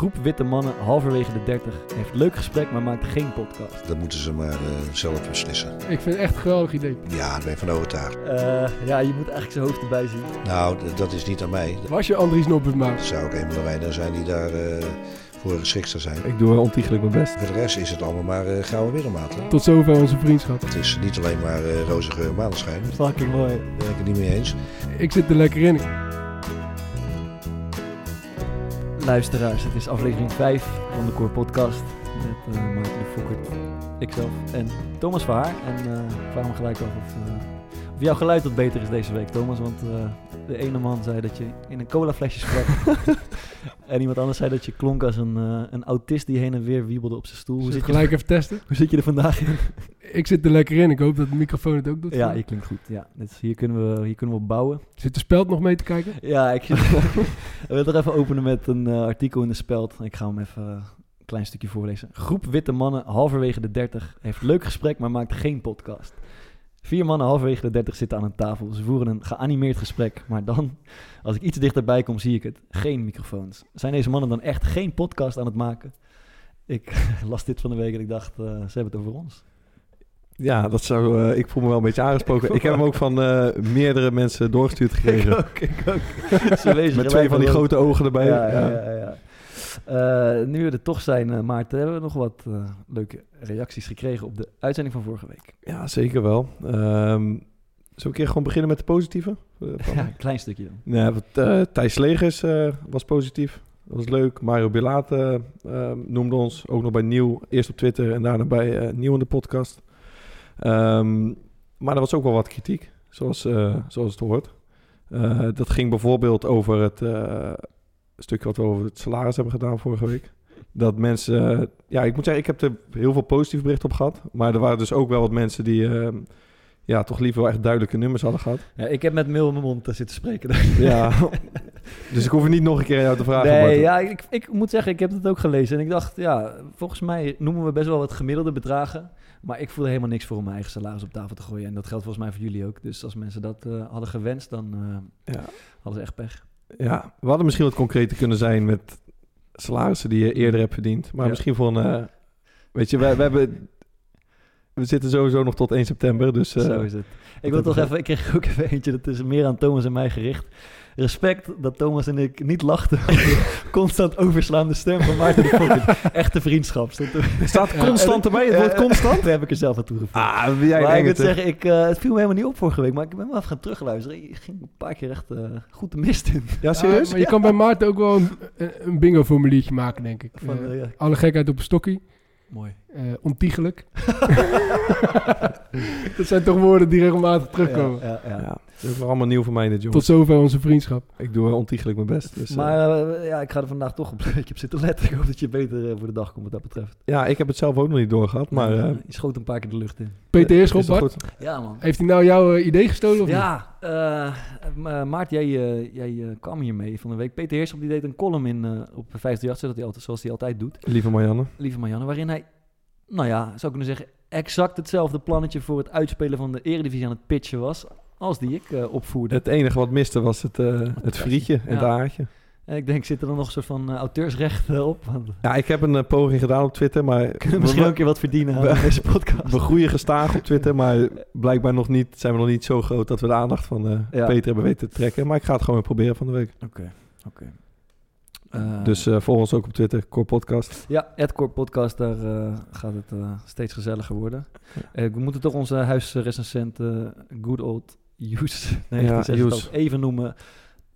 Groep witte mannen halverwege de 30 heeft leuk gesprek, maar maakt geen podcast. Dat moeten ze maar eh, zelf beslissen. Ik vind het echt een geweldig idee. Ja, daar ben ik van overtuigd. Eh, ja, je moet eigenlijk zijn hoofd erbij zien. Nou, dat is niet aan mij. Was je Andries Noppersma? Dat zou ook een van de weinigen zijn die daar eh, voor geschikt zou zijn. Ik doe ontiegelijk mijn best. Voor de rest is het allemaal maar eh gouden middelmaat. Tot zover onze vriendschap. Het is niet alleen maar eh roze geur en maneschijn. Daar Fucking mooi. ben ik het niet mee eens. Ik zit er lekker in. Luisteraars, het is aflevering 5 van de Core Podcast. Met eh Maarten de ikzelf en Thomas Verhaar. En eh, ik vraag me gelijk af of, eh, of jouw geluid wat beter is deze week, Thomas. Want de ene man zei dat je in een colaflesje sprak. en iemand anders zei dat je klonk als een, eh, een autist die heen en weer wiebelde op zijn stoel. Hoe zit, je, gelijk even testen. hoe zit je er vandaag in? Ik zit er lekker in. Ik hoop dat de microfoon het ook doet. ja, je klinkt goed. Ja, dus hier, kunnen we, hier kunnen we op bouwen. Zit de speld nog mee te kijken? Ja, ik, ik wil toch even openen met een eh, artikel in de Speld. Ik ga hem even eh, een klein stukje voorlezen. Groep witte mannen halverwege de 30 heeft leuk gesprek, maar maakt geen podcast. Vier mannen halverwege de 30 zitten aan een tafel. Ze voeren een geanimeerd gesprek, maar dan, als ik iets dichterbij kom, zie ik het. Geen microfoons. Zijn deze mannen dan echt geen podcast aan het maken? Ik las dit van de week en ik dacht, eh, ze hebben het over ons. Ja, dat zou, eh, ik voel me wel een beetje aangesproken. Ik heb hem ook van eh, meerdere mensen doorgestuurd gekregen. ook, ik ook. Ze wezen Met twee van die grote ogen erbij. Ja, Ja, ja, ja, ja. Eh, nu we er toch zijn, eh, Maarten, hebben we nog wat eh, leuke reacties gekregen op de uitzending van vorige week. Ja, zeker wel. Ehm zullen we een keer gewoon beginnen met de positieve? Ja, een klein stukje dan. Nee, want, eh, Thijs Legers was positief. Dat was leuk. Mario Bilaat eh, eh, noemde ons ook nog bij Nieuw. Eerst op Twitter en daarna bij Nieuw in de podcast. Ehm, maar er was ook wel wat kritiek, zoals, zoals het hoort. Dat ging bijvoorbeeld over het stukje wat we over het salaris hebben gedaan vorige week. Dat mensen... eh, ja, ik moet zeggen, ik heb er heel veel positieve berichten op gehad. Maar er waren dus ook wel wat mensen die... ehm, ja, toch liever wel echt duidelijke nummers hadden gehad. Ja, ik heb met mail in mijn mond eh, zitten spreken. Ja, dus ik hoef het niet nog een keer aan jou te vragen. nee, ja, ik, ik moet zeggen, ik heb het ook gelezen. En ik dacht, ja, volgens mij noemen we best wel wat gemiddelde bedragen. Maar ik voelde helemaal niks voor om mijn eigen salaris op tafel te gooien. En dat geldt volgens mij voor jullie ook. Dus als mensen dat eh, hadden gewenst, dan eh, Ja. hadden ze echt pech. Ja, we hadden misschien wat concreter kunnen zijn met salarissen die je eerder hebt verdiend. Maar Ja. misschien voor een... eh, weet je, we, we hebben... We zitten sowieso nog tot 1 september, dus... eh, Zo is het. Ik wil toch even, ik kreeg ook even eentje, dat is meer aan Thomas en mij gericht. Respect dat Thomas en ik niet lachten constant overslaande stem van Maarten de Fokker. Echte vriendschap. Stond er. staat constant erbij, het woord Eh, constant? Daar heb ik er zelf aan toegevoegd. Ah, jij maar ik moet zeggen, ik, eh, het viel me helemaal niet op vorige week, maar ik ben wel even gaan terugluisteren. Ik ging een paar keer echt eh, goed de mist in. Ja, serieus? Ah, maar je kan bij Maarten ook wel een, een- bingo-formuliertje maken, denk ik. Van, ja, alle gekheid op een stokkie. mooi. Eh ontiegelijk. dat zijn toch woorden die regelmatig terugkomen. Ja, ja, ja. Ja, dat is wel allemaal nieuw voor mij dit, jongens. Tot zover onze vriendschap. Ik doe ontiegelijk mijn best. Dus, eh, Maar eh, ja, ik ga er vandaag toch op, een beetje op zitten letten. Ik hoop dat je beter eh, voor de dag komt wat dat betreft. ja, ik heb het zelf ook nog niet doorgehad, maar... eh, je schoot een paar keer de lucht in. Peter Heerschop, Bart, goed? Ja, man. heeft hij nou jouw eh, idee gestolen of niet? Ja, eh Ma- Maart, jij, eh, jij eh, kwam hiermee van de week. Peter Heerschop die deed een column in eh, op 538, zoals hij altijd, zoals hij altijd doet. Lieve Marianne. Lieve Marianne, waarin hij, nou ja, zou kunnen zeggen, exact hetzelfde plannetje voor het uitspelen van de eredivisie aan het pitchen was, als die ik eh, opvoerde. Het enige wat miste was het, eh, het frietje en het Ja. aardje. En ik denk, zit er dan nog een soort van eh, auteursrecht op? We Ja, ik heb een poging gedaan op Twitter, maar... kunnen misschien ook een keer wat verdienen aan we- deze podcast. We groeien gestaag op Twitter, maar blijkbaar nog niet, zijn we nog niet zo groot dat we de aandacht van Ja. Peter hebben weten te trekken. Maar ik ga het gewoon weer proberen van de week. Oké, oké. Dus eh volg ons ook op Twitter, Core Podcast. Ja, Edcore Podcast, daar eh, gaat het eh, steeds gezelliger worden. Eh, we moeten toch onze huisrecensent eh, Good Old Use, nee, Ja, ja, Hughes. even noemen.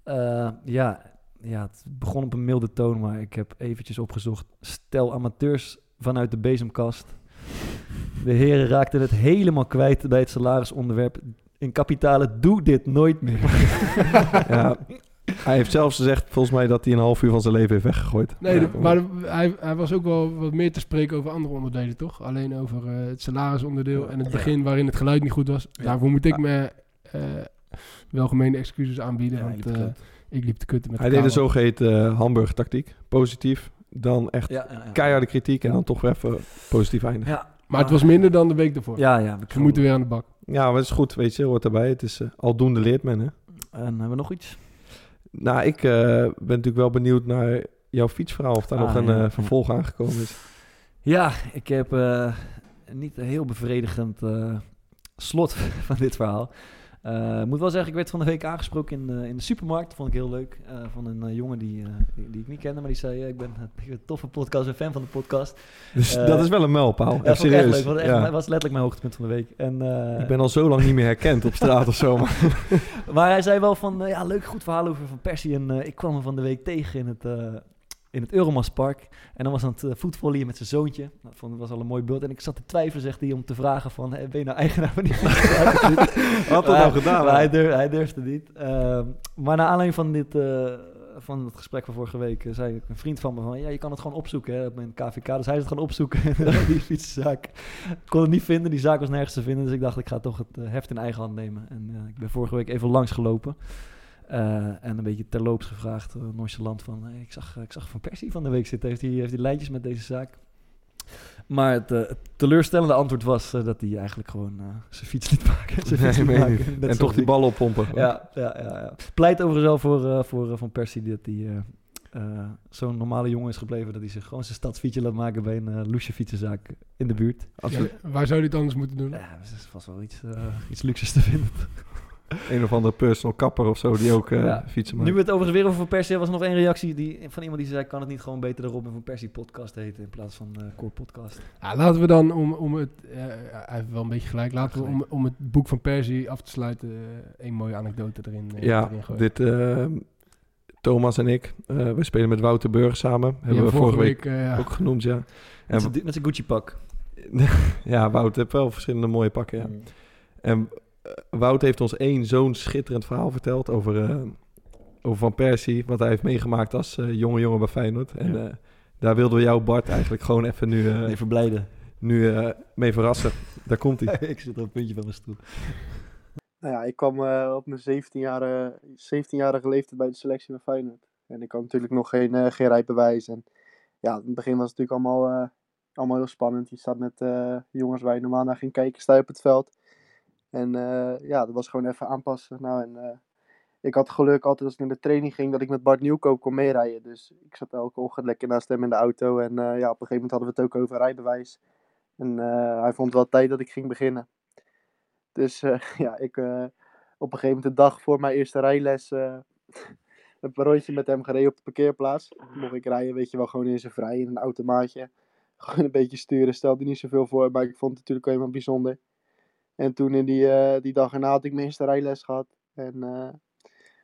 Eh, ja, ja, het begon op een milde toon, maar ik heb eventjes opgezocht. Stel amateurs vanuit de bezemkast. De heren raakten het helemaal kwijt bij het salarisonderwerp. In kapitalen, doe dit nooit meer. ja, hij heeft zelfs gezegd, volgens mij, dat hij een half uur van zijn leven heeft weggegooid. Nee, Ja, maar hij, hij was ook wel wat meer te spreken over andere onderdelen, toch? Alleen over eh, het salarisonderdeel en het begin waarin het geluid niet goed was. Ja. Daarvoor moet ik me eh welgemeende excuses aanbieden, want eh, ik liep te kutten met Hij de deed de zogeheten uh, Hamburg-tactiek. Positief, dan echt Ja, ja, ja. keiharde kritiek en Ja. dan toch weer even positief eindigen. Ja, Maar het was minder dan de week daarvoor. Ja, ja. We moeten weer aan de bak. Ja, maar het is goed, weet je, hoort erbij. Het is aldoende leert men, hè. En hebben we nog iets? Nou, ik eh, ben natuurlijk wel benieuwd naar jouw fietsverhaal, of daar Ah, nog een ja. eh, vervolg aangekomen is. Ja, ik heb eh, niet een heel bevredigend slot van dit verhaal. Eh, Ik moet wel zeggen, ik werd van de week aangesproken in, eh, in de supermarkt. Dat vond ik heel leuk. eh, van een jongen die, die, die ik niet kende, maar die zei: Ik ben een toffe podcast, een fan van de podcast. Dus dat is wel een mijlpaal. Ja, echt serieus. leuk. Echt, Ja. dat was letterlijk mijn hoogtepunt van de week. En, Ik ben al zo lang niet meer herkend op straat of zo. Maar Maar hij zei wel van, ja, leuk, goed verhaal over Van Persie. En ik kwam hem van de week tegen in het, in het Euromaspark. En dan was aan het uh, voetvolleyen met zijn zoontje. Nou, dat vond- was al een mooi beeld. En ik zat te twijfelen, zegt hij, om te vragen van, eh, ben je nou eigenaar van die had dat al gedaan. hij, durf, hij durfde niet. Ehm, maar naar aanleiding van dit... eh, van het gesprek van vorige week eh, zei een vriend van me van... Ja, je kan het gewoon opzoeken hè, op mijn KVK. Dus hij is het gaan opzoeken, die fietszaak. Ik kon het niet vinden, die zaak was nergens te vinden. Dus ik dacht, ik ga toch het eh, heft in eigen hand nemen. En eh, ik ben vorige week even langsgelopen. Eh, en een beetje terloops gevraagd, uh, nonchalant van... Hey, ik, zag, ik zag Van Persie van de week zitten. Heeft hij, heeft hij lijntjes met deze zaak? Maar het, eh, het teleurstellende antwoord was eh, dat hij eigenlijk gewoon eh, zijn fiets liet maken. zijn fiets maken. En toch die ballen oppompen. Ja, ja, ja, ja. Pleit overigens wel voor, eh, voor eh, Van Persie dat hij eh, eh, zo'n normale jongen is gebleven... dat hij zich gewoon zijn stadsfietsje laat maken bij een eh loesje fietsenzaak in de buurt. Als Ja, waar zou je het anders moeten doen? Ja, er is vast wel iets, eh, iets luxes te vinden. Een of andere personal kapper of zo die ook eh, Ja. fietsen maakt. Nu we het overigens weer over Van Persie hebben, was er nog één reactie die, van iemand die zei... kan het niet gewoon beter de Robin van Persie podcast heten... in plaats van eh Core Podcast? Ja, laten we dan, om, om het, eh, hij heeft wel een beetje gelijk, laten we om, om het boek van Persie af te sluiten, eh, een mooie anekdote erin, eh, Ja, erin gooien. dit Thomas en ik, eh we spelen met Wouter Burg samen. Die Hebben we vorige week, ja. ook genoemd, ja. Met En met zijn Gucci-pak. ja, Wouter heeft wel verschillende mooie pakken, ja. En eh, Wout heeft ons één zo'n schitterend verhaal verteld over, eh, over Van Persie, wat hij heeft meegemaakt als eh, jonge jongen bij Feyenoord. En Ja. eh, daar wilden we jou, Bart, eigenlijk gewoon even nu, eh, verblijden. nu eh, mee verrassen. Daar komt hij. ik zit op een puntje van mijn stoel. Nou ja, ik kwam eh, op mijn 17-jarige 17-jarige leeftijd bij de selectie van Feyenoord. En ik had natuurlijk nog geen, eh, geen rijbewijs. En ja, in het begin was het natuurlijk allemaal, eh, allemaal heel spannend. Je staat met eh, jongens waar je normaal naar ging kijken, sta je op het veld. En eh, ja, dat was gewoon even aanpassen. Nou, en eh, ik had geluk altijd als ik naar de training ging, dat ik met Bart Nieuwkoop kon meerijden. Dus ik zat elke ochtend lekker naast hem in de auto. En eh, ja, op een gegeven moment hadden we het ook over rijbewijs. En hij vond wel tijd dat ik ging beginnen. Dus ja, ik op een gegeven moment de dag voor mijn eerste rijles een rondje met hem gereden op de parkeerplaats. Mocht ik rijden, weet je wel, gewoon in zijn vrij, in een automaatje. Gewoon een beetje sturen, stelde niet zoveel voor, maar ik vond het natuurlijk helemaal bijzonder. En toen in die, eh, die dag erna had ik mijn rijles gehad. En eh,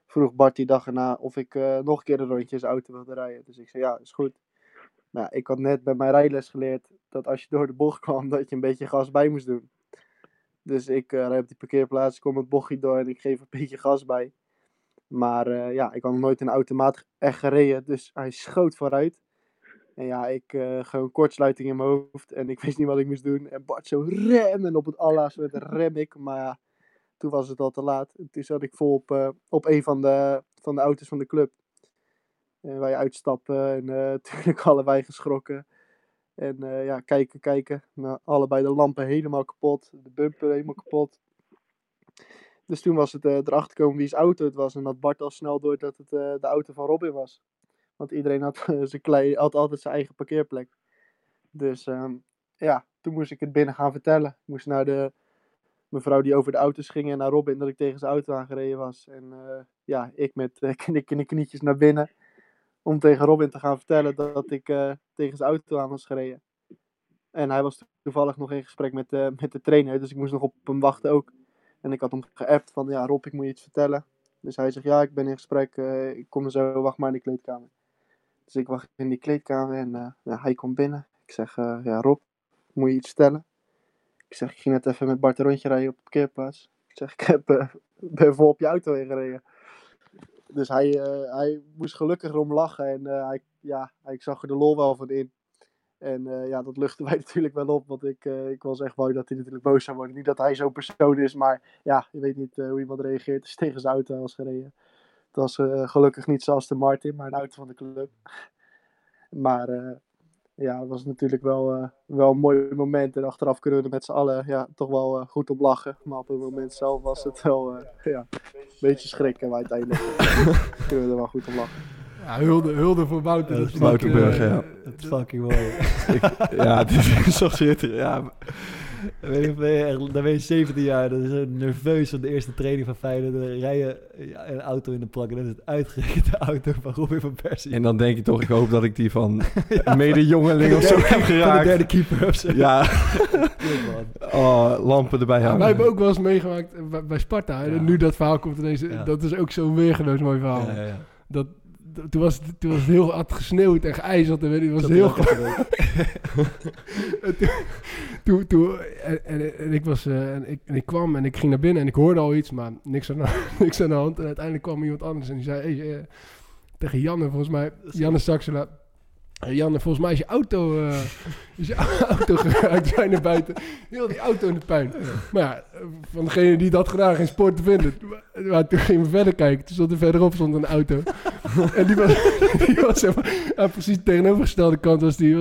vroeg Bart die dag erna of ik eh, nog een keer een rondje auto wilde rijden. Dus ik zei, ja, is goed. Nou, ik had net bij mijn rijles geleerd dat als je door de bocht kwam, dat je een beetje gas bij moest doen. Dus ik rijd op die parkeerplaats, kom het bochtje door en ik geef een beetje gas bij. Maar ja, ik had nog nooit een automaat echt gereden, dus hij schoot vooruit. En ja, ik uh, gewoon kortsluiting in mijn hoofd en ik wist niet wat ik moest doen. En Bart zo rem en op het alla's werd rem ik, maar ja, toen was het al te laat. En toen zat ik vol op, uh, op een van de, van de auto's van de club. En wij uitstappen en natuurlijk allebei geschrokken. En ja, kijken, kijken. Nou, allebei de lampen helemaal kapot. De bumper helemaal kapot. Dus toen was het erachter komen wie's auto het was. En dat Bart al snel door dat het de auto van Robin was. Want iedereen had, zijn klei, had altijd zijn eigen parkeerplek. Dus um, ja, toen moest ik het binnen gaan vertellen. Ik moest naar de mevrouw die over de auto's ging en naar Robin dat ik tegen zijn auto aangereden was. En uh, ja, ik met knikken de knietjes naar binnen om tegen Robin te gaan vertellen dat, ik uh, tegen zijn auto aan was gereden. En hij was toevallig nog in gesprek met, uh, met de trainer, dus ik moest nog op hem wachten ook. En ik had hem geappt van, ja Rob, ik moet je iets vertellen. Dus hij zegt, ja, ik ben in gesprek, uh, ik kom zo, wacht maar in de kleedkamer. Dus ik wacht in die kleedkamer en ja, hij komt binnen. Ik zeg, ja Rob, moet je iets vertellen? Ik zeg, ik ging net even met Bart een rondje rijden op de parkeerplaats. Ik zeg, ik heb, uh, ben vol op je auto ingereden. Dus hij, hij moest gelukkig erom lachen en hij, ja, ik zag er de lol wel van in. En ja, dat luchtte wij natuurlijk wel op, want ik, ik was echt bang dat hij natuurlijk boos zou worden. Niet dat hij zo'n persoon is, maar ja, je weet niet hoe iemand reageert als tegen zijn auto was gereden. Het was gelukkig niet zoals de Martin, maar een auto van de club. Maar ja, het was natuurlijk wel, uh, wel een mooi moment. En achteraf kunnen we er met z'n allen ja, toch wel uh, goed op lachen. Maar op het moment zelf was het wel uh, ja, een beetje schrikken. Maar uiteindelijk kunnen we er wel goed op lachen. Ja, hulde, hulde voor Wouter. Ja, dat Wouterburg, eh, ja. Dat is fucking mooi. ja, dit is zo schitterend. Ja, Weet je, ben je dan ben je 17 jaar, dan is nerveus van de eerste training van Feyenoord. Dan rij je een auto in de plak en dat is het uitgerekend de auto van Robin van Persie. en dan denk je toch, ik hoop dat ik die van Ja. mede-jongeling of zo derde- heb Van de geraakt. derde keeper of zo. Ja, oh, lampen erbij Ja, hangen. wij hebben ook wel eens meegemaakt eh, bij, Sparta. En nu dat verhaal komt ineens. Ja. Dat is ook zo'n weergeloos mooi verhaal. Ja, ja, ja. Dat, dat- toen, was het, toen was het heel had gesneeuwd en geijzeld. En weet je, het was heel. En toen, toen, toen- en, en, en ik was, eh, en, ik, en ik kwam en ik ging naar binnen en ik hoorde al iets, maar niks aan, de- niks aan de hand. En uiteindelijk kwam iemand anders en die zei hey, eh, tegen Janne, volgens mij, Janne Saxela. "Hey, Janne, volgens mij is je auto, eh, is je auto geraakt. Wij naar buiten. Heel die auto in de puin. Maar ja, eh, van degene die dat gedaan, geen spoor te vinden. Maar, toen gingen we verder kijken. Toen stond er verderop stond een auto. en die was, die was maar, aan precies de tegenovergestelde kant was die,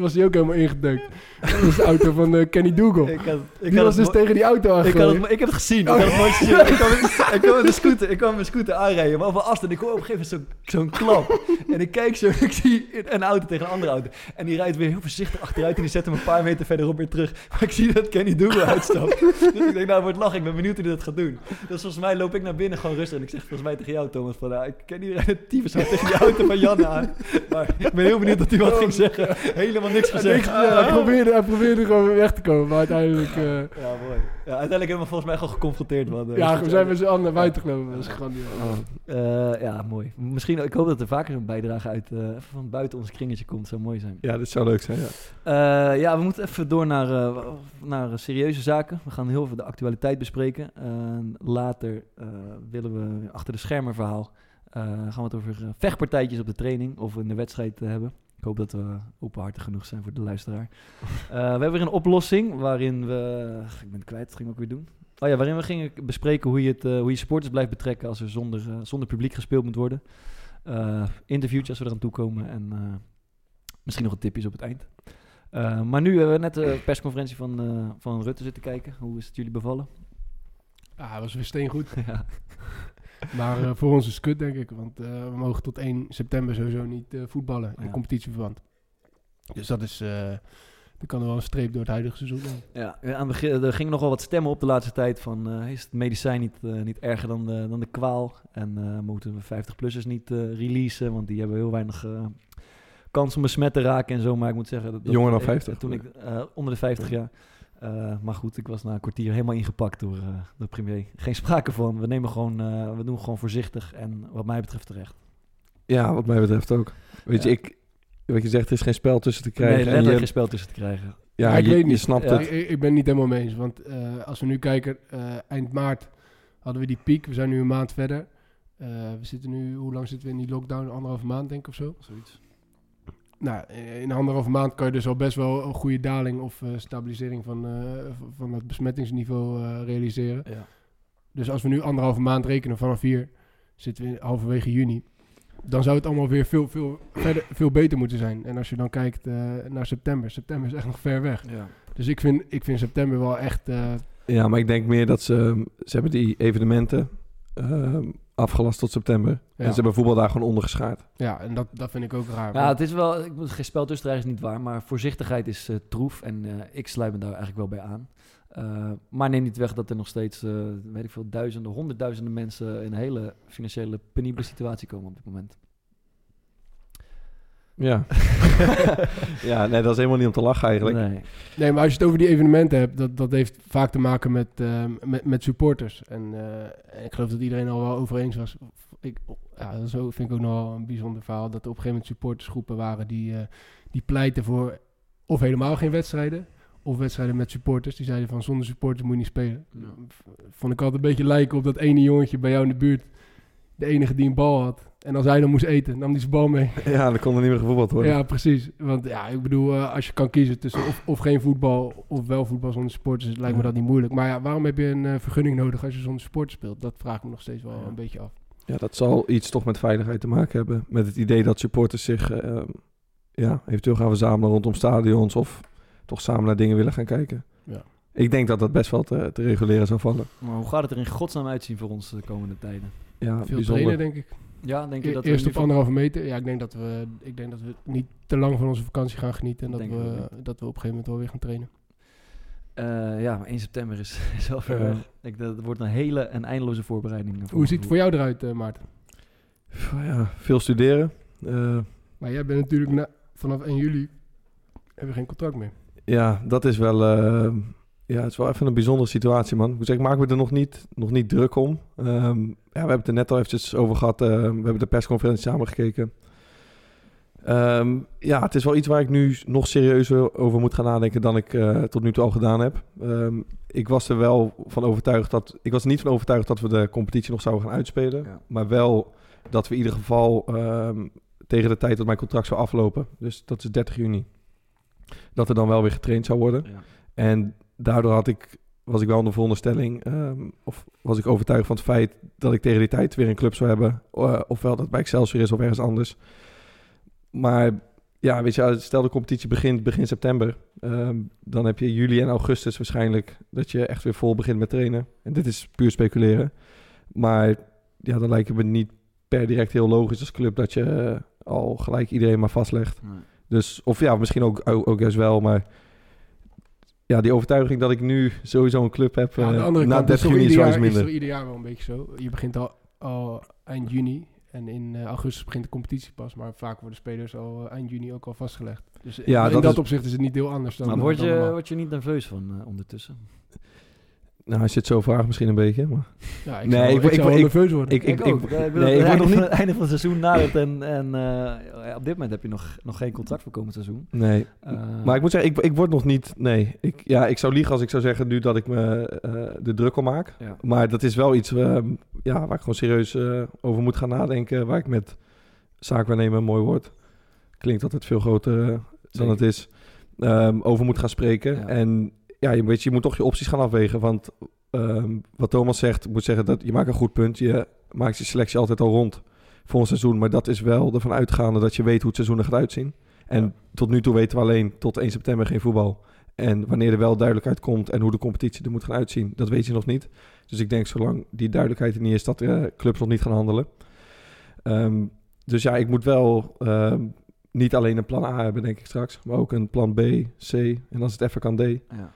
was die ook helemaal ingedeukt. Dat was de auto van eh, Kenny Dougal. Ik had, ik Die had was dus tegen die auto ik, aangegooid. het, ik heb het gezien. Oh, ik had het gezien. Ik kwam, met- ik kwam met de scooter, ik kwam met mijn scooter aanrijden, maar een afstand. Ik hoor op een gegeven moment zo'n klap. En ik kijk zo ik zie een auto tegen een andere auto. En die rijdt weer heel voorzichtig achteruit en die zet hem een paar meter verderop weer terug. Maar ik zie dat Kenny Dougal uitstapt. Dus ik denk, nou wordt lachen. Ik ben benieuwd hoe hij dat gaat doen. Dus volgens mij loop ik naar binnen gewoon rustig. En ik zeg volgens mij tegen jou, Thomas, van nou, ik ken die rijdt het tyfus tegen die auto van Janne aan. Maar ik ben heel benieuwd dat hij wat ging zeggen. Helemaal niks gezegd. ja, hij, probeerde, hij probeerde gewoon weer weg te komen, maar uiteindelijk... eh, Ja, mooi. Ja, uiteindelijk hebben we volgens mij gewoon geconfronteerd. Man. Ja, dus- we zijn met z'n allen naar buiten gelopen. Dat is. Oh, Eh, ja, mooi. Misschien, ik hoop dat er vaker zo'n bijdrage uit eh, van buiten ons kringetje komt. zou mooi zijn. ja, dit zou leuk zijn, ja. Eh, ja, we moeten even door naar, eh, naar serieuze zaken. We gaan heel veel de actualiteit bespreken. En later eh, willen we achter de schermen verhaal. gaan we het over vechtpartijtjes op de training of in de wedstrijd hebben. Ik hoop dat we openhartig genoeg zijn voor de luisteraar. We hebben weer een oplossing waarin we... Ik ben het kwijt, wat gingen we ook weer doen? Oh ja, waarin we gingen bespreken hoe je, het, hoe je supporters blijft betrekken als er zonder, zonder publiek gespeeld moet worden. Eh interviewtjes als we eraan toekomen en misschien nog een tipjes op het eind. Eh, maar nu hebben we net de persconferentie van, eh, van Rutte zitten kijken. Hoe is het jullie bevallen? Ja, hij was weer steengoed. ja. Maar eh, voor ons is het kut, denk ik. Want eh, we mogen tot 1 september sowieso niet eh, voetballen in Ja. competitieverband. Dus dat is... eh dan kan er wel een streep door het huidige seizoen. doen. Ja, aan begin, er gingen nogal wat stemmen op de laatste tijd van... eh, is het medicijn niet, eh, niet erger dan de, dan de kwaal? En eh, moeten we 50-plussers niet eh, releasen? Want die hebben heel weinig eh, kans om besmet te raken en zo. Maar ik moet zeggen... Dat, dat- Jonger dan eh, 50? Toen ik, eh, onder de 50 jaar. Eh, maar goed, ik was na een kwartier helemaal ingepakt door eh, de premier. Geen sprake van. We nemen gewoon, eh, we doen gewoon voorzichtig en wat mij betreft terecht. Ja, wat mij betreft ook. Weet Ja. je, ik... Wat je zegt, er is geen spel tussen te Nee, krijgen. en letterlijk je, geen spel tussen te krijgen. ja, Ja, ik je, weet je niet. snapt Ja. het. Ik, ik ben niet helemaal mee eens. Want eh, als we nu kijken, eh, eind maart hadden we die piek. We zijn nu een maand verder. Eh, we zitten nu, hoe lang zitten we in die lockdown? Anderhalve maand, denk ik, of zo? Zoiets. Nou, in anderhalve maand kan je dus al best wel een goede daling of eh, stabilisering van, eh, van het besmettingsniveau eh, realiseren. Ja. Dus als we nu anderhalve maand rekenen vanaf hier, zitten we in halverwege juni. Dan zou het allemaal weer veel, veel, verder, veel beter moeten zijn. En als je dan kijkt eh, naar september, september is echt nog ver weg. Ja. Dus ik vind, ik vind september wel echt. eh, Ja, maar ik denk meer dat ze... Ze hebben die evenementen ehm, afgelast tot september. Ja. En ze hebben voetbal daar gewoon ondergeschaard. ja, en dat, dat vind ik ook raar. Ja, het is wel, ik moet geen spel tussen is niet waar, maar voorzichtigheid is eh, troef en eh, ik sluit me daar eigenlijk wel bij aan. Eh, maar neem niet weg dat er nog steeds, eh, weet ik veel, duizenden, honderdduizenden mensen in een hele financiële penibele situatie komen op dit moment. Ja. ja, nee, dat is helemaal niet om te lachen eigenlijk. Nee. Nee, maar als je het over die evenementen hebt, dat, dat heeft vaak te maken met, eh, met, met supporters. En eh, en ik geloof dat iedereen al wel over eens was. Ik, ja, dat is ook- vind ik ook nog wel een bijzonder verhaal. Dat er op een gegeven moment supportersgroepen waren die, eh, die pleiten voor of helemaal geen wedstrijden. Of wedstrijden met supporters. Die zeiden van zonder supporters moet je niet spelen. Vond ik altijd een beetje lijken op dat ene jongetje bij jou in de buurt. De enige die een bal had. En als hij dan moest eten, nam hij zijn bal mee. Ja, dan kon er niet meer gevoetbald worden. Ja, precies. Want ja, ik bedoel, eh, als je kan kiezen tussen of, of geen voetbal of wel voetbal zonder supporters, lijkt me dat niet moeilijk. Maar ja, waarom heb je een eh, vergunning nodig als je zonder supporters speelt? Dat vraag ik me nog steeds wel Ja. een beetje af. Ja, dat zal iets toch met veiligheid te maken hebben. Met het idee dat supporters zich eh, ja, eventueel gaan verzamelen rondom stadions of toch samen naar dingen willen gaan kijken. Ja. Ik denk dat dat best wel te, te reguleren zou vallen. Maar hoe gaat het er in godsnaam uitzien voor ons de komende tijden? Ja, Veel bijzonder. trainen, denk ik. Ja, denk je E- dat Eerst op van- anderhalve meter. Ja, ik denk dat we, ik denk dat we niet te lang van onze vakantie gaan genieten. En dat, Denk ik we, dat we op een gegeven moment wel weer gaan trainen. Eh, ja, maar 1 september is, is wel ver Ja. weg. Ik, dat wordt een hele en eindeloze voorbereiding. voor Hoe ziet het voor jou eruit, eh, Maarten? Ja, veel studeren. Eh, Maar jij bent natuurlijk na, vanaf 1 juli heb je geen contract meer. ja, dat is wel... ja, het is wel even een bijzondere situatie, man. Ik moet zeggen, ik maak me er nog niet, nog niet druk om. Ehm, ja, we hebben het er net al eventjes over gehad. eh, we hebben de persconferentie samen gekeken. Ehm, ja, het is wel iets waar ik nu nog serieuzer over moet gaan nadenken dan ik eh, tot nu toe al gedaan heb. Ehm, ik was er wel van overtuigd dat... Ik was er niet van overtuigd dat we de competitie nog zouden gaan uitspelen. Ja. Maar wel dat we in ieder geval ehm, tegen de tijd dat mijn contract zou aflopen... dus dat is 30 juni... dat er dan wel weer getraind zou worden. Ja. En daardoor had ik, was ik wel in de veronderstelling... ehm, of was ik overtuigd van het feit dat ik tegen die tijd weer een club zou hebben. eh, ofwel dat het bij Excelsior is of ergens anders. Maar ja, weet je, stel de competitie begint begin september. ehm, dan heb je juli en augustus waarschijnlijk dat je echt weer vol begint met trainen. En dit is puur speculeren. Maar ja, dan lijkt het me niet per direct heel logisch als club dat je eh, al gelijk iedereen maar vastlegt. Nee. Dus, of ja, misschien ook, ook, ook juist wel, maar ja, die overtuiging dat ik nu sowieso een club heb Ja, aan de eh, andere na kant 30 is, juni is ieder wel iets minder. ieder jaar wel een beetje zo. Je begint al, al eind juni en in eh, augustus begint de competitie pas. Maar vaak worden spelers al eh, eind juni ook al vastgelegd. Dus Ja, in dat dat, is- opzicht is het niet heel anders dan Maar word dan je, normaal. word je niet nerveus van ondertussen? Nou, als je het zo vraagt misschien een beetje, maar... Ja, ik Nee, zou, ik- ik, ik- zou wel ik- nerveus worden. ik- Ik, ik- ik nee, nee, ik het word einde, nog van, niet- het einde van het seizoen nadert en, en eh, op dit moment heb je nog, nog geen contract voor komend seizoen. Nee. Eh, Maar ik moet zeggen, ik, ik word nog niet... Nee, ik, ja, ik zou liegen als ik zou zeggen nu dat ik me eh, de druk om maak. ja. Maar dat is wel iets ehm, ja, waar ik gewoon serieus eh, over moet gaan nadenken. Waar ik met zaakwaarnemer, een mooi woord, klinkt altijd veel groter dan Zeker. het is, ehm, over moet gaan spreken. Ja. En ja, je, weet, je je moet toch je opties gaan afwegen. Want ehm, wat Thomas zegt, moet zeggen dat je maakt een goed punt. Je maakt je selectie altijd al rond voor een seizoen. Maar dat is wel ervan uitgaande dat je weet hoe het seizoen er gaat uitzien. En Ja. tot nu toe weten we alleen tot 1 september geen voetbal. En wanneer er wel duidelijkheid komt en hoe de competitie er moet gaan uitzien, dat weet je nog niet. Dus ik denk zolang die duidelijkheid er niet is, dat de clubs nog niet gaan handelen. Ehm, dus ja, ik moet wel ehm, niet alleen een plan A hebben, denk ik straks, maar ook een plan B, C en als het even kan D. Ja,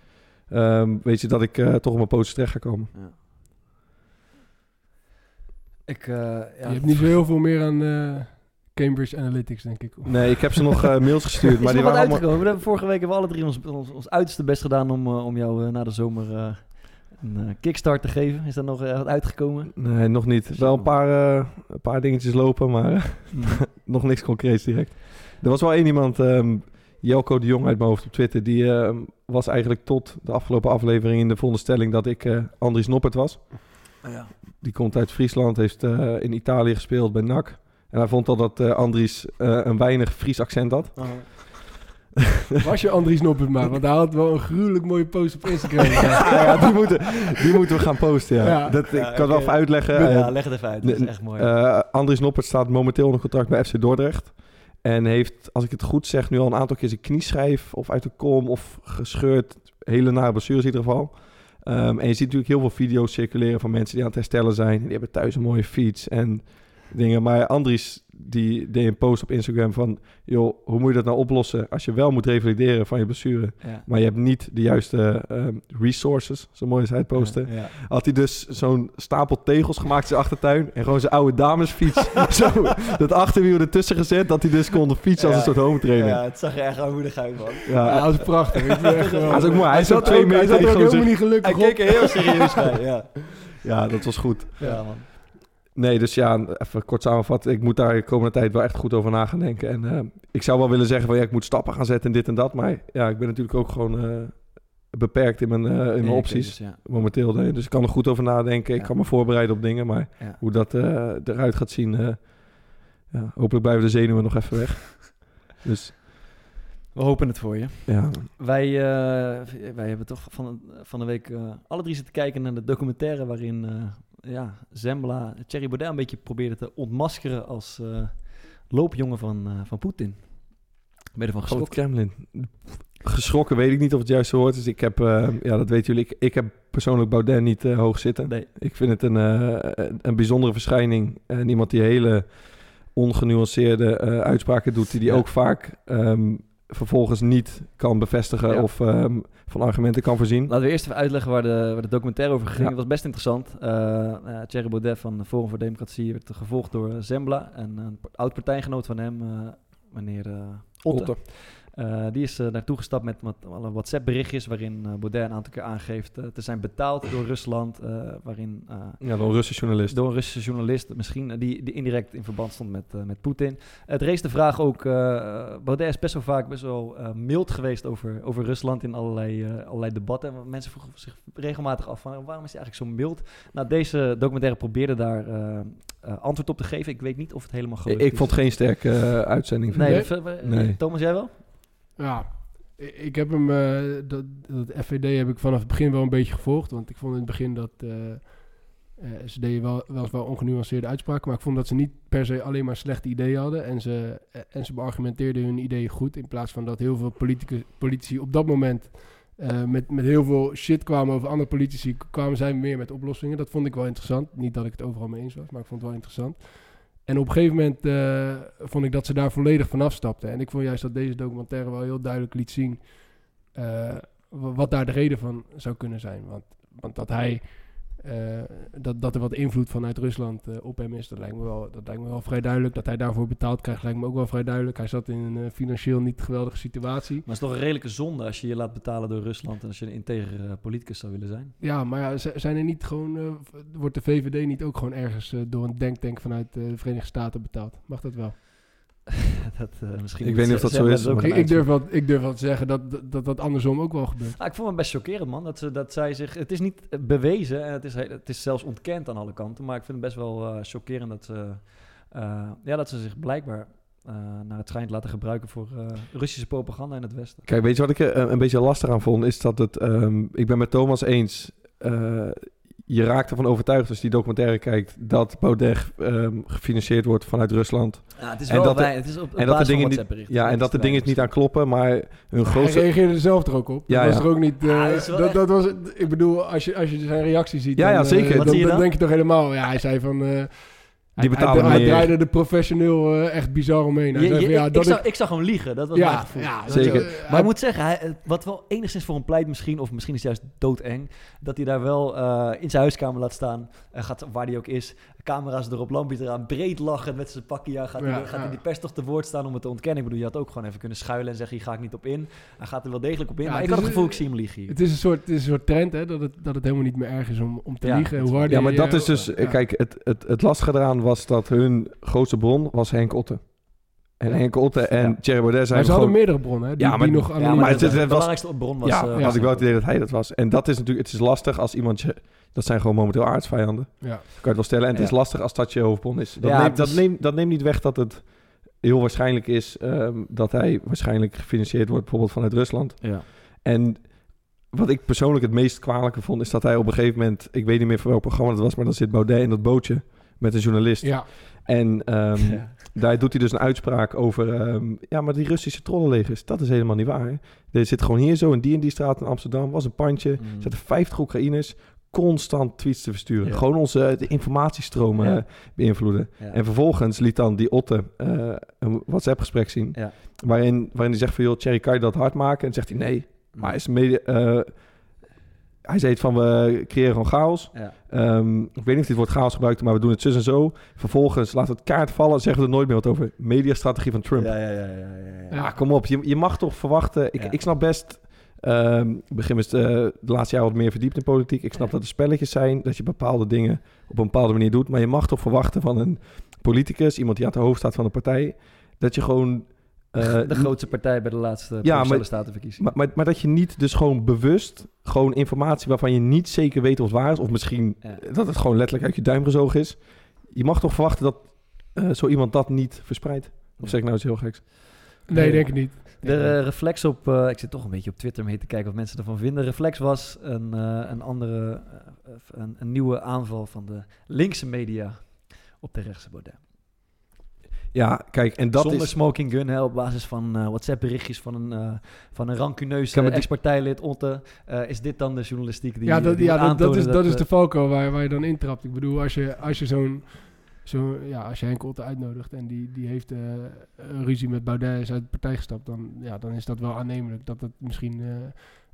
Ehm, weet je dat ik eh, toch op mijn pootjes terecht ga komen. ja. Ik, eh, ja, je hebt niet zo heel veel meer aan eh, Cambridge Analytics, denk ik. Nee, ik heb ze nog mails gestuurd, is maar er die wat waren allemaal... uitgekomen? We hebben vorige week hebben we alle drie ons, ons, ons uiterste best gedaan om, eh, om jou eh, na de zomer eh, een eh, kickstart te geven. Is dat nog eh, wat uitgekomen? Nee, nog niet. Wel een paar, eh, een paar dingetjes lopen, maar eh, nog niks concreets direct. Er was wel één iemand, ehm, Jelko de Jong uit mijn hoofd op Twitter, die ehm, was eigenlijk tot de afgelopen aflevering in de veronderstelling dat ik eh Andries Noppert was. ja. Die komt uit Friesland, heeft eh, in Italië gespeeld bij NAC. En hij vond al dat eh, Andries eh, een weinig Fries accent had. Was je Andries Noppert maar, want hij had wel een gruwelijk mooie post op Instagram. ja, ja, die, moeten, die moeten we gaan posten, ja. Ja. Dat, ik kan het wel even uitleggen. ja, leg het even uit. Dat is echt mooi. Eh Andries Noppert staat momenteel onder contract bij FC Dordrecht. En heeft, als ik het goed zeg, nu al een aantal keer zijn knieschijf of uit de kom of gescheurd. Hele nare in ieder geval. Ehm, en je ziet natuurlijk heel veel video's circuleren van mensen die aan het herstellen zijn. Die hebben thuis een mooie fiets en dingen. Maar Andries die deed een post op Instagram van... joh, hoe moet je dat nou oplossen als je wel moet revalideren van je blessure... ja. maar je hebt niet de juiste ehm, resources, zo mooi is hij het posten Ja. had hij dus zo'n stapel tegels gemaakt in zijn achtertuin. En gewoon zijn oude damesfiets. zo, dat achterwiel ertussen gezet. Dat hij dus kon fietsen als een soort home trainer. Ja, het zag er echt armoedig uit, man. Ja, dat is prachtig. Ik echt, Hij is ook mooi. Hij zat twee ook- Hij meter, zat die ook gewoon helemaal niet Hij gelukkig op. keek er heel serieus bij, ja. ja, dat was goed. Ja, man. Nee, dus ja, even kort samenvatten. Ik moet daar de komende tijd wel echt goed over na gaan denken. En eh, ik zou wel willen zeggen van ja, ik moet stappen gaan zetten en dit en dat. Maar ja, ik ben natuurlijk ook gewoon eh, beperkt in mijn, eh, in mijn opties. ja. momenteel. Dus ik kan er goed over nadenken. Ik kan me voorbereiden op dingen. Maar Ja. hoe dat eruit gaat zien... ja, hopelijk blijven de zenuwen nog even weg. dus We hopen het voor je. ja, Wij, wij hebben toch van, van de week alle drie zitten kijken naar de documentaire waarin ja, Zembla Thierry Baudet een beetje probeerde te ontmaskeren als eh, loopjongen van, eh, van Poetin. Ben Groot geschrokken? Kremlin. geschrokken weet ik niet of het juiste woord is. Ik heb, eh, ja, dat weten jullie. Ik, ik heb persoonlijk Baudet niet hoog zitten. Nee. Ik vind het een, een bijzondere verschijning. En iemand die hele ongenuanceerde uitspraken doet, die die Ja. ook vaak ehm, vervolgens niet kan bevestigen Ja. of ehm, van argumenten kan voorzien. Laten we eerst even uitleggen waar de, waar de documentaire over ging. Ja. Was best interessant. Eh eh, Thierry Baudet van Forum voor Democratie werd gevolgd door Zembla. En een pa- oud-partijgenoot van hem, eh, meneer eh Otte. Otte. Eh, die is eh, naartoe gestapt met, met alle WhatsApp-berichtjes... waarin eh, Baudet een aantal keer aangeeft te zijn betaald door Rusland. waarin Ja, door een Russische journalist. door een Russische journalist, misschien die, die indirect in verband stond met, met Poetin. Het rees de vraag ook, Baudet is best wel vaak best wel mild geweest over, over Rusland in allerlei, allerlei debatten. Mensen vroegen zich regelmatig af van waarom is hij eigenlijk zo mild? Nou, deze documentaire probeerde daar antwoord op te geven. Ik weet niet of het helemaal Ik, gelukt ik is. vond geen sterke uitzending. van Nee. Thomas, jij wel? Ja, ik heb hem, eh, dat, dat FVD heb ik vanaf het begin wel een beetje gevolgd. Want ik vond in het begin dat eh, eh, ze deden wel, weliswaar ongenuanceerde uitspraken. Maar ik vond dat ze niet per se alleen maar slechte ideeën hadden. En ze, eh, en ze beargumenteerden hun ideeën goed. In plaats van dat heel veel politici op dat moment eh, met, met heel veel shit kwamen over andere politici. kwamen zij meer met oplossingen. Dat vond ik wel interessant. Niet dat ik het overal mee eens was, maar ik vond het wel interessant. En op een gegeven moment eh, vond ik dat ze daar volledig van afstapten. En ik vond juist dat deze documentaire wel heel duidelijk liet zien eh, wa- wat daar de reden van zou kunnen zijn. Want, want dat hij eh, dat, dat er wat invloed vanuit Rusland eh, op hem is, dat lijkt, me wel, dat lijkt me wel vrij duidelijk. Dat hij daarvoor betaald krijgt, lijkt me ook wel vrij duidelijk. Hij zat in een eh, financieel niet geweldige situatie. Maar het is toch een redelijke zonde als je je laat betalen door Rusland... en als je een integer politicus zou willen zijn? Ja, maar ja, zijn er niet gewoon, wordt de VVD niet ook gewoon ergens door een denktank vanuit de Verenigde Staten betaald? Mag dat wel? dat, eh, misschien Ik weet niet of dat zo is, een Ik, ik, durf wel, ik durf wel te zeggen dat dat, dat, dat andersom ook wel gebeurt. Ah, ik vond het best chockerend, man. Dat, ze, dat zij zich. Het is niet eh, bewezen en het is, he- het is zelfs ontkend aan alle kanten. Maar ik vind het best wel eh, chockerend dat ze. eh, ja, dat ze zich blijkbaar eh, naar het schijnt laten gebruiken voor eh, Russische propaganda in het Westen. Kijk, weet je wat ik er een beetje lastig aan vond? Is dat het... ehm, ik ben met Thomas eens... je raakt ervan overtuigd als je die documentaire kijkt... dat Baudet ehm, gefinancierd wordt vanuit Rusland. Ja, het is En wel dat de- wij- het is op, op en dat de dingen niet-. Ja, en dat de dingen niet aan kloppen, maar hun Hij grootste... reageerde er zelf er ook op. Ja, dat was ja. er ook niet... eh, Ja, dat dat, echt- dat was, ik bedoel, als je, als je zijn reactie ziet... Ja, ja, dan, eh, zeker. Wat dan, zie je dan dan? denk je toch helemaal... Ja, hij zei van... eh, hij- betalen hij, draaide de professioneel eh, echt bizar omheen. Hij Je- zei ja, ik, dat ik, zag, ik- ik zag hem liegen, dat was ja, mijn gevoel. ja, dat- Zeker. Maar hij- ik moet zeggen, hij, wat wel enigszins voor hem pleit misschien, of misschien is het juist doodeng, dat hij daar wel eh, in zijn huiskamer laat staan, eh, gaat, waar hij ook is, camera's erop, lampjes eraan, breed lachen met zijn pakje gaat, Ja, hij, gaat ja. hij die pers toch te woord staan om het te ontkennen. Ik bedoel, je had ook gewoon even kunnen schuilen en zeggen, hier ga ik niet op in. Hij gaat er wel degelijk op in, Ja, maar ik had het gevoel, een- ik zie hem liegen hier. Het is een soort, het is een soort trend, hè, dat het, dat het helemaal niet meer erg is om, om te Ja, liegen. Hoe harder Ja, maar je- dat is dus... ja. Kijk, het, het, het lastige eraan was dat hun grootste bron was Henk Otte. En Henk Otte en Ja. Thierry Baudet zijn Maar ze hadden gewoon... meerdere bronnen, hè, die, Ja, maar- die nog Ja, maar het- het de was- belangrijkste bron was... ja, eh, had ik wel het idee dat hij dat was. En dat is natuurlijk... Het is lastig als iemand je... Dat zijn gewoon momenteel aardsvijanden. Ja. Kan je het wel stellen. En het Ja. is lastig als dat je hoofdbron is. Dat, Ja, neemt, dat, neemt, dat neemt niet weg dat het heel waarschijnlijk is... ehm, dat hij waarschijnlijk gefinancierd wordt bijvoorbeeld vanuit Rusland. Ja. En wat ik persoonlijk het meest kwalijke vond... is dat hij op een gegeven moment... Ik weet niet meer voor welk programma het was... maar dan zit Baudet in dat bootje met een journalist. ja. En ehm, Ja. daar doet hij dus een uitspraak over... ehm, ja, maar die Russische trollenlegers, dat is helemaal niet waar. Er zit gewoon hier zo in die en die straat in Amsterdam... was een pandje, er Mm. zaten 50 Oekraïners... constant tweets te versturen. Ja. Gewoon onze de informatiestromen Ja. eh, beïnvloeden. Ja. En vervolgens liet dan die Otte eh, een WhatsApp-gesprek zien... Ja. Waarin, waarin hij zegt van... joh, Thierry, kan je dat hard maken? En zegt hij nee. Maar hij is media... eh, hij zei het van, we creëren gewoon chaos. Ja. Ehm, ik weet niet of dit woord chaos gebruikt, maar we doen het zus en zo. Vervolgens laten we het kaart vallen, zeggen we er nooit meer wat over. Mediastrategie van Trump. Ja, Ja, ja, ja, ja, ja, ja. Ja. kom op. Je, je mag toch verwachten... Ik, ik snap best... ehm, ik begin met, eh, de laatste jaren wat meer verdiept in politiek. Ik snap dat er spelletjes zijn, dat je bepaalde dingen op een bepaalde manier doet. Maar je mag toch verwachten van een politicus, iemand die aan het hoofd staat van een partij, dat je gewoon... eh, de grootste partij bij de laatste Ja, provinciale maar- statenverkiezingen. maar, maar, maar dat je niet dus gewoon bewust gewoon informatie waarvan je niet zeker weet of het waar is, of misschien Ja. dat het gewoon letterlijk uit je duim gezogen is. Je mag toch verwachten dat eh, zo iemand dat niet verspreidt? Of zeg ik nou iets heel geks? Nee, Nee. denk ik niet. De eh, reflex op, eh, ik zit toch een beetje op Twitter mee te kijken wat mensen ervan vinden. Reflex was een, eh, een andere, een, een nieuwe aanval van de linkse media op de rechtse Baudet. Ja, kijk, en dat Zonder is... smoking gun, hè, op basis van eh, WhatsApp-berichtjes van een, eh van een rancuneus die- ex-partijlid, Otte. Eh, is dit dan de journalistiek die ja, dat, die ja dat, is, dat is de valko waar, waar je dan intrapt. Ik bedoel, als je, als je zo'n... Zo, ja, als je Henk Otte uitnodigt en die, die heeft eh, een ruzie met Baudet is uit de partij gestapt, dan, ja, dan is dat wel aannemelijk dat dat misschien eh,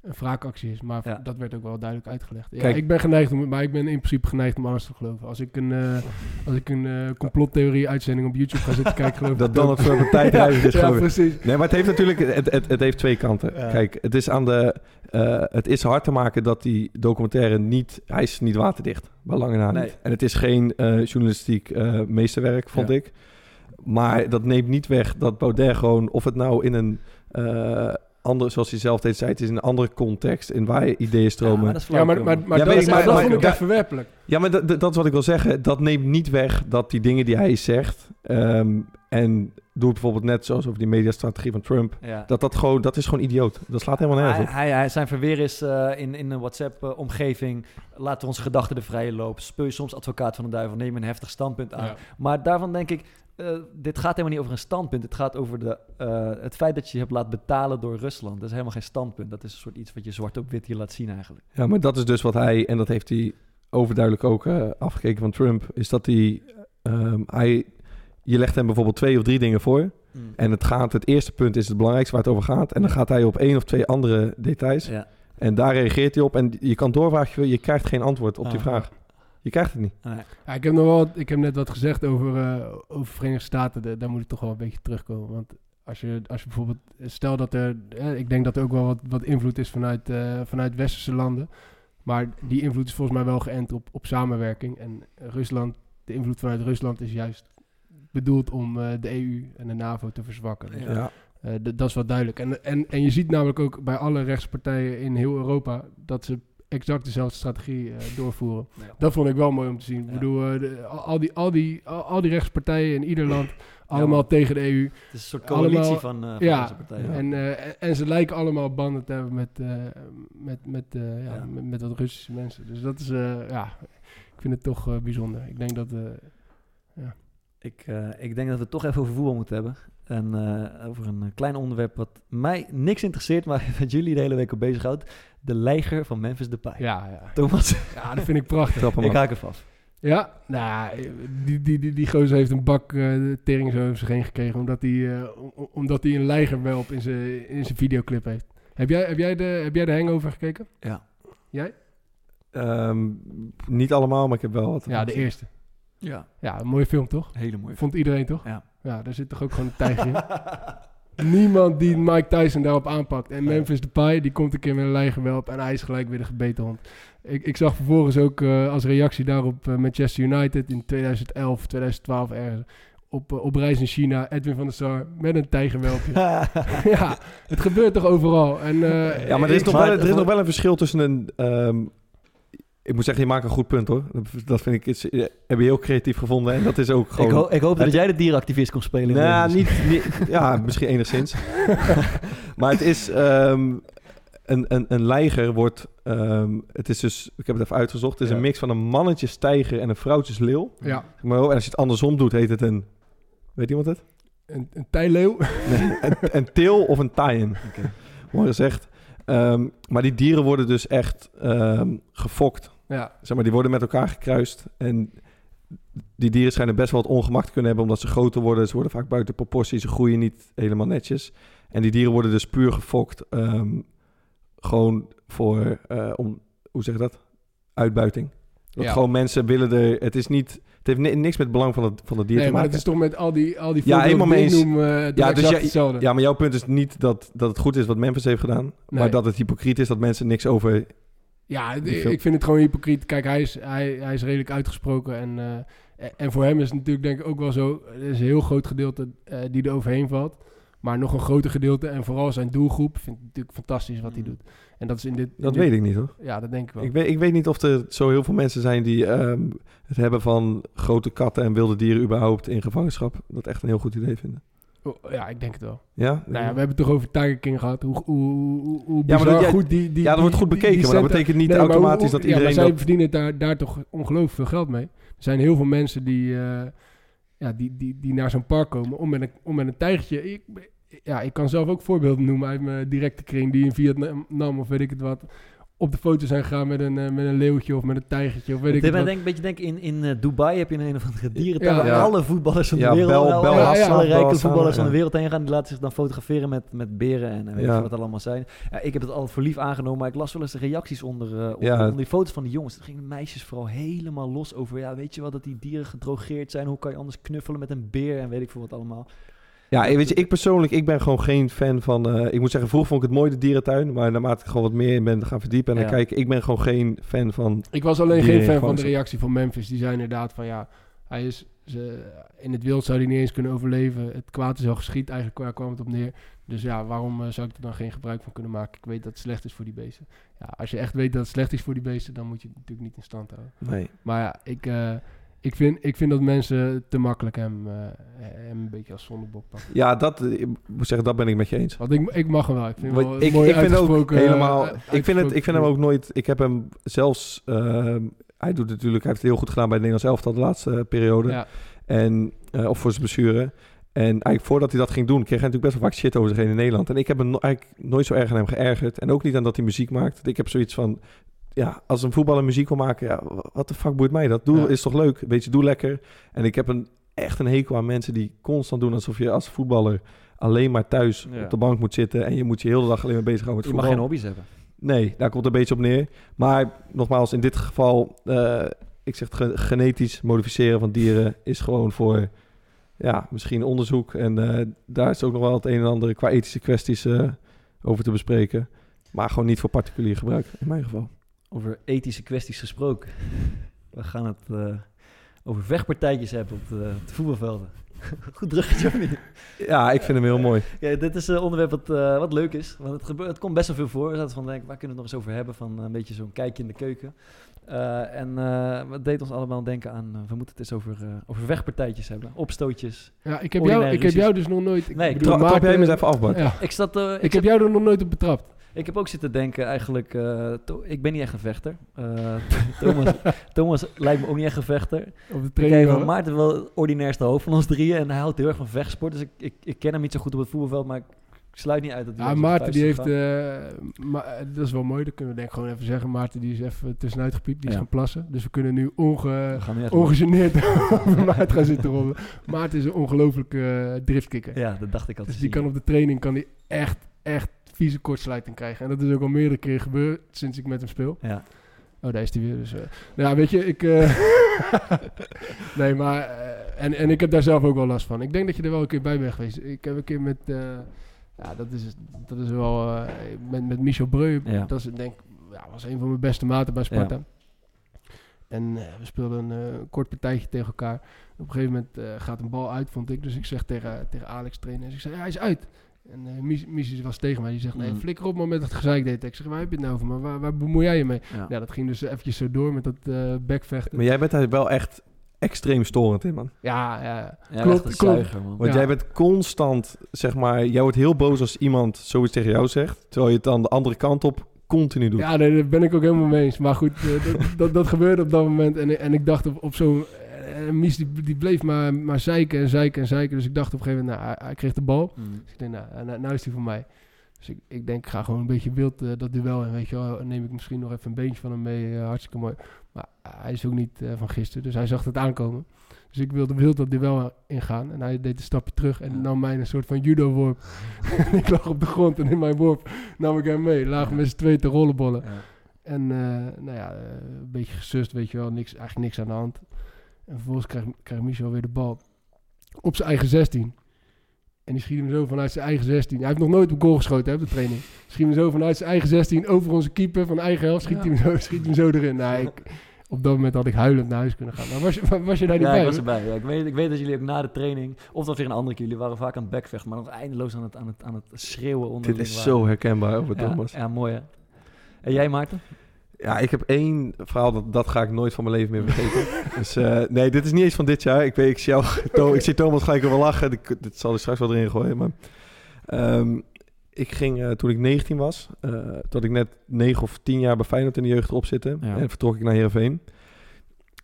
een wraakactie is. Maar Ja. dat werd ook wel duidelijk uitgelegd. Ja, Kijk. ik ben geneigd om, maar ik ben in principe geneigd om alles te geloven. Als ik een, eh, als ik een eh, complottheorie uitzending op YouTube ga zitten kijken, geloof ik Dat Donald Trump een tijdreiziger is ja, geloof ik. precies. Nee, maar het heeft natuurlijk het, het, het heeft twee kanten. Ja. Kijk, het is aan de. eh, het is hard te maken dat die documentaire niet. Hij is niet waterdicht. Bij lange na Nee. niet. En het is geen eh, journalistiek eh, meesterwerk, vond Ja. ik. Maar dat neemt niet weg dat Baudet gewoon. Of het nou in een. Andere, zoals hij zelf deed, zei, het is in een andere context. In waar je ideeën Ja, stromen. maar dat is Ja, maar, Ja, dat, ik, maar maar- dat vond ik ja. echt verwerpelijk. Ja, maar dat, dat is wat ik wil zeggen. Dat neemt niet weg dat die dingen die hij zegt. ehm, en doe bijvoorbeeld net zoals over die mediastrategie van Trump. Ja. Dat, dat, gewoon, dat is gewoon idioot. Dat slaat helemaal nergens Hij, op. hij, hij- zijn verweer is eh, in, in een WhatsApp-omgeving. laten we onze gedachten de vrije loop. Speel je soms advocaat van de duivel. Neem een heftig standpunt aan. Ja. Maar daarvan denk ik. Eh, dit gaat helemaal niet over een standpunt. Het gaat over de, eh, het feit dat je je hebt laten betalen door Rusland. Dat is helemaal geen standpunt. Dat is een soort iets wat je zwart op wit hier laat zien eigenlijk. Ja, maar dat is dus wat hij, en dat heeft hij overduidelijk ook eh, afgekeken van Trump, is dat hij, ehm, hij, je legt hem bijvoorbeeld twee of drie dingen voor. En het gaat, het eerste punt is het belangrijkste waar het over gaat. En dan gaat hij op één of twee andere details. Ja. En daar reageert hij op. En je kan doorvragen, je krijgt geen antwoord op die Ah. vraag. Je krijgt het niet. Nee. Ja, ik heb nog wel, wat- ik heb net wat gezegd over, eh over Verenigde Staten. Da- daar moet ik toch wel een beetje terugkomen. Want als je, als je bijvoorbeeld, stel dat er, eh, ik denk dat er ook wel wat, wat invloed is vanuit, eh, vanuit westerse landen. Maar die invloed is volgens mij wel geënt op, op samenwerking. En Rusland, de invloed vanuit Rusland is juist bedoeld om eh, de EU en de NAVO te verzwakken. Dus, Ja. eh, dat is wel duidelijk. En, en, en je ziet namelijk ook bij alle rechtspartijen in heel Europa dat ze exact dezelfde strategie eh, doorvoeren. Ja. Dat vond ik wel mooi om te zien. Ik Ja. bedoel, eh, de- al, die, al, die, al, al die rechtspartijen in ieder land, allemaal tegen de EU. Het is een soort coalitie Allemaal- van, van ja, partijen. Ja. En, en- en ze lijken allemaal banden te hebben met, met, met, ja, Ja. met, met wat Russische mensen. Dus dat is, ja, ik vind het toch bijzonder. Ik denk dat, eh, Ik, ik denk dat we het toch even over voetbal moeten hebben. En over een klein onderwerp wat mij niks interesseert, maar wat jullie de hele week op bezighoudt. De leiger van Memphis Depay. ja, ja. Thomas, ja, dat vind ik prachtig. Ik haak even af. Ja, nou, die, die, die, die gozer heeft een bak eh tering zo over zich heen gekregen. Omdat hij, eh, om- omdat hij een leigerwelp in zijn, in zijn videoclip heeft. Heb jij, heb, jij de, heb jij de hangover gekeken? Ja. Jij? Ehm, niet allemaal, maar ik heb wel wat. Ja, de eerste. Ja, Ja, een mooie film toch? hele mooie. Vond iedereen toch? Ja. Ja, daar zit toch ook gewoon een tijger in. Niemand die Mike Tyson daarop aanpakt. En Memphis Depay, die komt een keer met een leigerwelp en hij is gelijk weer de gebeten hond. Ik, ik zag vervolgens ook eh, als reactie daarop eh, Manchester United in 2011, 2012 ergens. Op, eh, op reis in China, Edwin van der Sar met een tijgerwelpje. ja, het gebeurt toch overal. En, eh, Ja, maar er is, nog maar wel, er is nog wel een verschil tussen een... ehm, ik moet zeggen, je maakt een goed punt hoor. Dat, vind ik, iets, eh, heb je heel creatief gevonden. En dat is ook gewoon... ik, ho- ik hoop dat Het- jij de dierenactivist kon spelen. in Nou, niet, niet- Ja, misschien enigszins. maar het is... ehm, een, een, een leiger wordt... ehm, het is dus... Ik heb het even uitgezocht. Het is Ja. een mix van een mannetjesstijger en een vrouwtjesleeuw. ja, Maar, en als je het andersom doet, heet het een... Weet iemand het? een, een tijleeuw. Nee, een, een til of een taaien. Oké. Mooi gezegd. Ehm, maar die dieren worden dus echt ehm, gefokt. Ja, Zeg maar, die worden met elkaar gekruist. En die dieren schijnen best wel wat ongemak te kunnen hebben... omdat ze groter worden. Ze worden vaak buiten proportie. Ze groeien niet helemaal netjes. En die dieren worden dus puur gefokt. ehm, gewoon voor... eh, om, hoe zeg je dat? Uitbuiting. Dat Ja. gewoon mensen willen er... Het is niet... Het heeft ni- niks met het belang van het, van het dier nee, te maar maken. het is toch met al die, al die Ja, die noem, eh, Ja, dus jij-. Ja, maar jouw punt is niet dat, dat het goed is wat Memphis heeft gedaan. Nee. Maar dat het hypocriet is dat mensen niks over... Ja, ik vind het gewoon hypocriet. Kijk, hij is, hij, hij is redelijk uitgesproken. En, eh, en voor hem is het natuurlijk denk ik ook wel zo... Er is een heel groot gedeelte eh, die er overheen valt. Maar nog een groter gedeelte en vooral zijn doelgroep... vindt het natuurlijk fantastisch wat hij Mm. doet. En dat is in dit... in Dat dit- weet ik niet hoor. Ja, dat denk ik wel. Ik weet, ik weet niet of er zo heel veel mensen zijn die ehm, het hebben van grote katten en wilde dieren überhaupt in gevangenschap. Dat echt een heel goed idee vinden. Oh, ja, ik denk het wel. Ja? Nou ja, we hebben het toch over Tiger King gehad. Hoe, hoe, hoe, hoe Ja, maar dat- goed die, die ja, dat wordt goed bekeken, die maar dat betekent niet Nee, automatisch hoe- dat Ja, iedereen maar zij dat... verdienen daar, daar toch ongelooflijk veel geld mee. Er zijn heel veel mensen die, eh, ja, die, die, die naar zo'n park komen om met een, om met een tijgertje. Ik, ja, ik kan zelf ook voorbeelden noemen uit mijn directe kring die in Vietnam of weet ik het wat op de foto zijn gegaan met een, eh, met een leeuwtje of met een tijgertje of weet ik wat. denk, een beetje denk in, in eh, Dubai heb je een, een of andere dierentuin Ja. waar Ja. alle voetballers van de Ja, wereld, Bel- alle- Bel alle Hassan, rijke voetballers van de wereld heen gaan. Die laten zich dan fotograferen met, met beren en, en weet Ja. ik wat allemaal zijn. Ja, ik heb het altijd voor lief aangenomen, maar ik las wel eens de reacties onder, eh, onder, Ja. onder die foto's van die jongens. Toen gingen de meisjes vooral helemaal los over, ja, weet je wel, dat die dieren gedrogeerd zijn. Hoe kan je anders knuffelen met een beer en weet ik veel wat allemaal. Ja, weet je, ik persoonlijk, ik ben gewoon geen fan van... eh, ik moet zeggen, vroeger vond ik het mooi, de dierentuin. Maar naarmate ik gewoon wat meer in ben gaan verdiepen en Ja. dan kijken... Ik ben gewoon geen fan van... Ik was alleen geen fan van de reactie van Memphis. Die zei inderdaad van ja, hij is ze, in het wild zou hij niet eens kunnen overleven. Het kwaad is al geschied, eigenlijk waar kwam het op neer. Dus ja, waarom eh, zou ik er dan geen gebruik van kunnen maken? Ik weet dat het slecht is voor die beesten. Ja, als je echt weet dat het slecht is voor die beesten, dan moet je het natuurlijk niet in stand houden. Nee. Maar ja, ik, eh, ik, vind, ik vind dat mensen te makkelijk hem, eh, hem een beetje als zondebok pakken. Ja, dat, eh, ik moet zeggen, dat ben ik met je eens. Want ik, ik mag hem wel. Ik vind wel ik, mooi ik vind ook uitgesproken, helemaal... eh, ik, vind het, ik vind hem ook nooit... Ik heb hem zelfs... ehm, hij doet het natuurlijk... Hij heeft het heel goed gedaan bij het Nederlands elftal de laatste eh, periode. Ja, En, eh, of voor zijn blessure. En eigenlijk voordat hij dat ging doen, kreeg hij natuurlijk best wel vaak shit over zich heen in Nederland. En ik heb hem no- eigenlijk nooit zo erg aan hem geërgerd. En ook niet aan dat hij muziek maakt. Ik heb zoiets van, ja, als een voetballer muziek wil maken, ja, wat de fuck boeit mij dat? Doe, Ja. is toch leuk? Weet je, doe lekker. En ik heb een, echt een hekel aan mensen die constant doen alsof je als voetballer alleen maar thuis Ja. op de bank moet zitten. En je moet je heel de dag alleen maar bezighouden Je met mag voetbal. geen hobby's hebben. Nee, daar komt een beetje op neer. Maar nogmaals, in dit geval, eh, ik zeg het ge- genetisch modificeren van dieren is gewoon voor, ja, misschien onderzoek. En eh, daar is ook nog wel het een en ander qua ethische kwesties eh, over te bespreken. Maar gewoon niet voor particulier gebruik, in mijn geval. Over ethische kwesties gesproken. We gaan het eh, over vechtpartijtjes hebben op de, op de voetbalvelden. Goed of niet? Ja, ik vind hem heel mooi. Ja, dit is een onderwerp wat, eh, wat leuk is. Want het, gebeurt, het komt best wel veel voor. We zaten van denken, waar kunnen we het nog eens over hebben? Van een beetje zo'n kijkje in de keuken. Eh, en eh wat deed ons allemaal denken aan... eh, we moeten het eens over, eh, over vechtpartijtjes hebben. Opstootjes. ja ik, heb jou, ik heb jou dus nog nooit... Ik Nee, bedoel, Tra trap jij hem eens even af, Bart? Ja. Ik, zat, eh, ik, Ik heb jou er nog nooit op betrapt. Ik heb ook zitten denken eigenlijk... eh, ik ben niet echt een vechter. Eh, Thomas, Thomas lijkt me ook niet echt een vechter. Op de training. van. Maarten wel het ordinairste hoofd van ons drieën. En hij houdt heel erg van vechtsport. Dus ik, ik, ik ken hem niet zo goed op het voetbalveld. Maar ik sluit niet uit dat hij Ja, Maarten die heeft... ma- eh, dat is wel mooi, dat kunnen we denk ik gewoon even zeggen. Maarten die is even tussenuit gepiept, die is Ja. gaan plassen. Dus we kunnen nu onge, We ongegeneerd over Maarten gaan zitten rollen. Maarten is een ongelofelijke eh, driftkikker. Ja, dat dacht ik al Dus die zien. kan op de training kan die echt, echt vieze kortsluiting krijgen. En dat is ook al meerdere keren gebeurd sinds ik met hem speel. Ja. Oh, daar is hij weer. Dus, eh, nou ja, weet je, ik... eh, nee, maar... eh, en, en ik heb daar zelf ook wel last van. Ik denk dat je er wel een keer bij bent geweest. Ik heb een keer met... ja, dat is, dat is wel... met, met Michel Breu. Ja. Dat is, denk, ja, was een van mijn beste maten bij Sparta. En we speelden een kort partijtje tegen elkaar. Op een gegeven moment gaat een bal uit, vond ik. Dus ik zeg tegen, tegen Alex trainen. Dus ik zeg, ja, hij is uit. En Mies, Mies was tegen mij. Die zegt, nee, Mm. flikker op maar met het gezeik deed. Ik zeg, waar heb je het nou over? Maar waar, waar bemoei jij je mee? Ja. Ja, dat ging dus eventjes zo door met dat eh backvechten. Maar jij bent daar wel echt extreem storend in, man. Ja, ja. Ja, Klopt, echt een klopt. zuiger, man. Want Ja. jij bent constant, zeg maar... Jij wordt heel boos als iemand zoiets tegen jou zegt. Terwijl je het dan de andere kant op continu doet. Ja, nee, daar ben ik ook helemaal mee eens. Maar goed, eh, dat, dat, dat gebeurde op dat moment. En, en ik dacht op, op zo'n... En Mies die, die bleef maar, maar zeiken en zeiken en zeiken. Dus ik dacht op een gegeven moment, nou, hij, hij kreeg de bal. Mm. Dus ik denk, nou, nou, nou is hij voor mij. Dus ik, ik denk, ik ga gewoon een beetje wild eh, dat duel. En weet je wel, neem ik misschien nog even een beentje van hem mee. eh, hartstikke mooi. Maar hij is ook niet eh, van gisteren, dus hij zag het aankomen. Dus ik wilde wild dat duel ingaan. En hij deed een stapje terug en Ja. nam mij een soort van judo-worp. ik lag op de grond en in mijn worp nam ik hem mee. Lagen Ja. met z'n tweeën te rollenbollen. Ja. En eh, nou ja, eh, een beetje gesust, weet je wel. Niks, eigenlijk niks aan de hand. En vervolgens krijgt, krijgt Michel weer de bal op zijn eigen 16. En die schiet hem zo vanuit zijn eigen 16. Hij heeft nog nooit op goal geschoten hè, op de training. Schiet hem zo vanuit zijn eigen 16 over onze keeper van eigen helft. Schiet, Ja. hem zo, schiet hem zo erin. Nou, ik, op dat moment had ik huilend naar huis kunnen gaan. Maar was je, was je daar niet Ja, bij? ik was erbij. Ja, ik, weet, ik weet dat jullie ook na de training, of dat weer een andere keer, jullie waren vaak aan het backvechten, maar nog eindeloos aan het, aan het, aan het schreeuwen onder Dit is zo herkenbaar over ja, Thomas. Ja, mooi hè. En jij Maarten? Ja, ik heb één verhaal, dat, dat ga ik nooit van mijn leven meer vergeten. dus eh, nee, dit is niet eens van dit jaar. Ik, weet, ik, zie, jou, ik zie Thomas gelijk wel lachen. Ik, dit zal hij straks wel erin gooien. Maar, ehm, ik ging, eh, toen ik 19 was, toen had ik net 9 of 10 jaar bij Feyenoord in de jeugd erop zitten. Ja. En vertrok ik naar Heerenveen.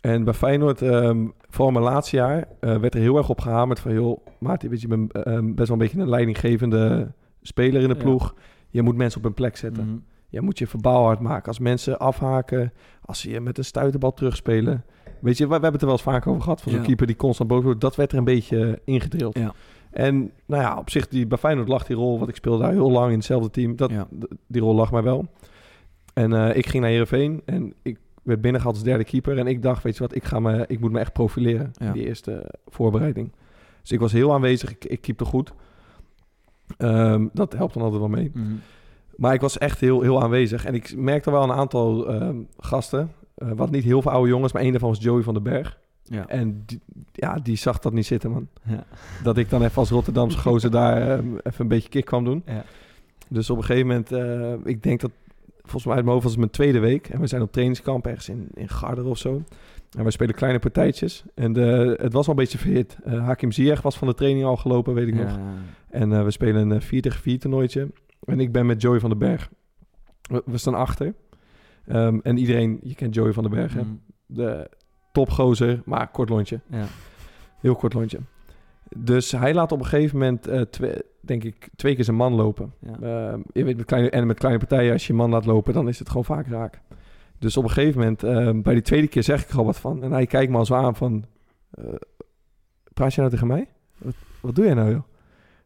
En bij Feyenoord, ehm vooral mijn laatste jaar, werd er heel erg op gehamerd van... joh, Maarten, weet je, bent ehm, best wel een beetje een leidinggevende speler in de Ja. ploeg. Je moet mensen op hun plek zetten. Mhm. Je moet je verbaal hard maken. Als mensen afhaken, als ze je met een stuiterbal terugspelen. Weet je, we, we hebben het er wel eens vaak over gehad. Van zo'n Ja. keeper die constant boos wordt. Dat werd er een beetje ingedrild. Ja. En nou ja, op zich, die, bij Feyenoord lag die rol. Want ik speelde daar heel lang in hetzelfde team. Dat, Ja. Die rol lag mij wel. En eh, ik ging naar Heerenveen. En ik werd binnengehaald als derde keeper. En ik dacht, weet je wat, ik, ga me, ik moet me echt profileren. Ja. In die eerste voorbereiding. Dus ik was heel aanwezig. Ik, ik keepte goed. Ehm, dat helpt dan altijd wel mee. Mhm. Maar ik was echt heel, heel aanwezig. En ik merkte wel een aantal ehm, gasten. eh, wat niet heel veel oude jongens, maar een daarvan was Joey van den Berg. Ja. En die, ja, die zag dat niet zitten, man. Ja. Dat ik dan even als Rotterdamse gozer daar ehm, even een beetje kick kwam doen. Ja. Dus op een gegeven moment, eh, ik denk dat, volgens mij uit mijn hoofd was het mijn tweede week. En we zijn op trainingskamp ergens in, in Garderen of zo. En we spelen kleine partijtjes. En de, het was al een beetje verhit. Eh, Hakim Ziyech was van de training al gelopen, weet ik nog. Ja. En eh, we spelen een eh, 4 tegen 4 toernooitje. En ik ben met Joey van den Berg. We, we staan achter. Ehm, en iedereen, je kent Joey van den Berg, hè? Mhm. De topgozer, maar kort lontje. Ja. Heel kort lontje. Dus hij laat op een gegeven moment, eh, twee, denk ik, twee keer zijn man lopen. Ja. Ehm, je weet, met kleine, en met kleine partijen, als je je man laat lopen, dan is het gewoon vaak raak. Dus op een gegeven moment, ehm, bij die tweede keer zeg ik er al wat van. En hij kijkt me al zo aan van, eh, praat je nou tegen mij? Wat, wat doe jij nou, joh?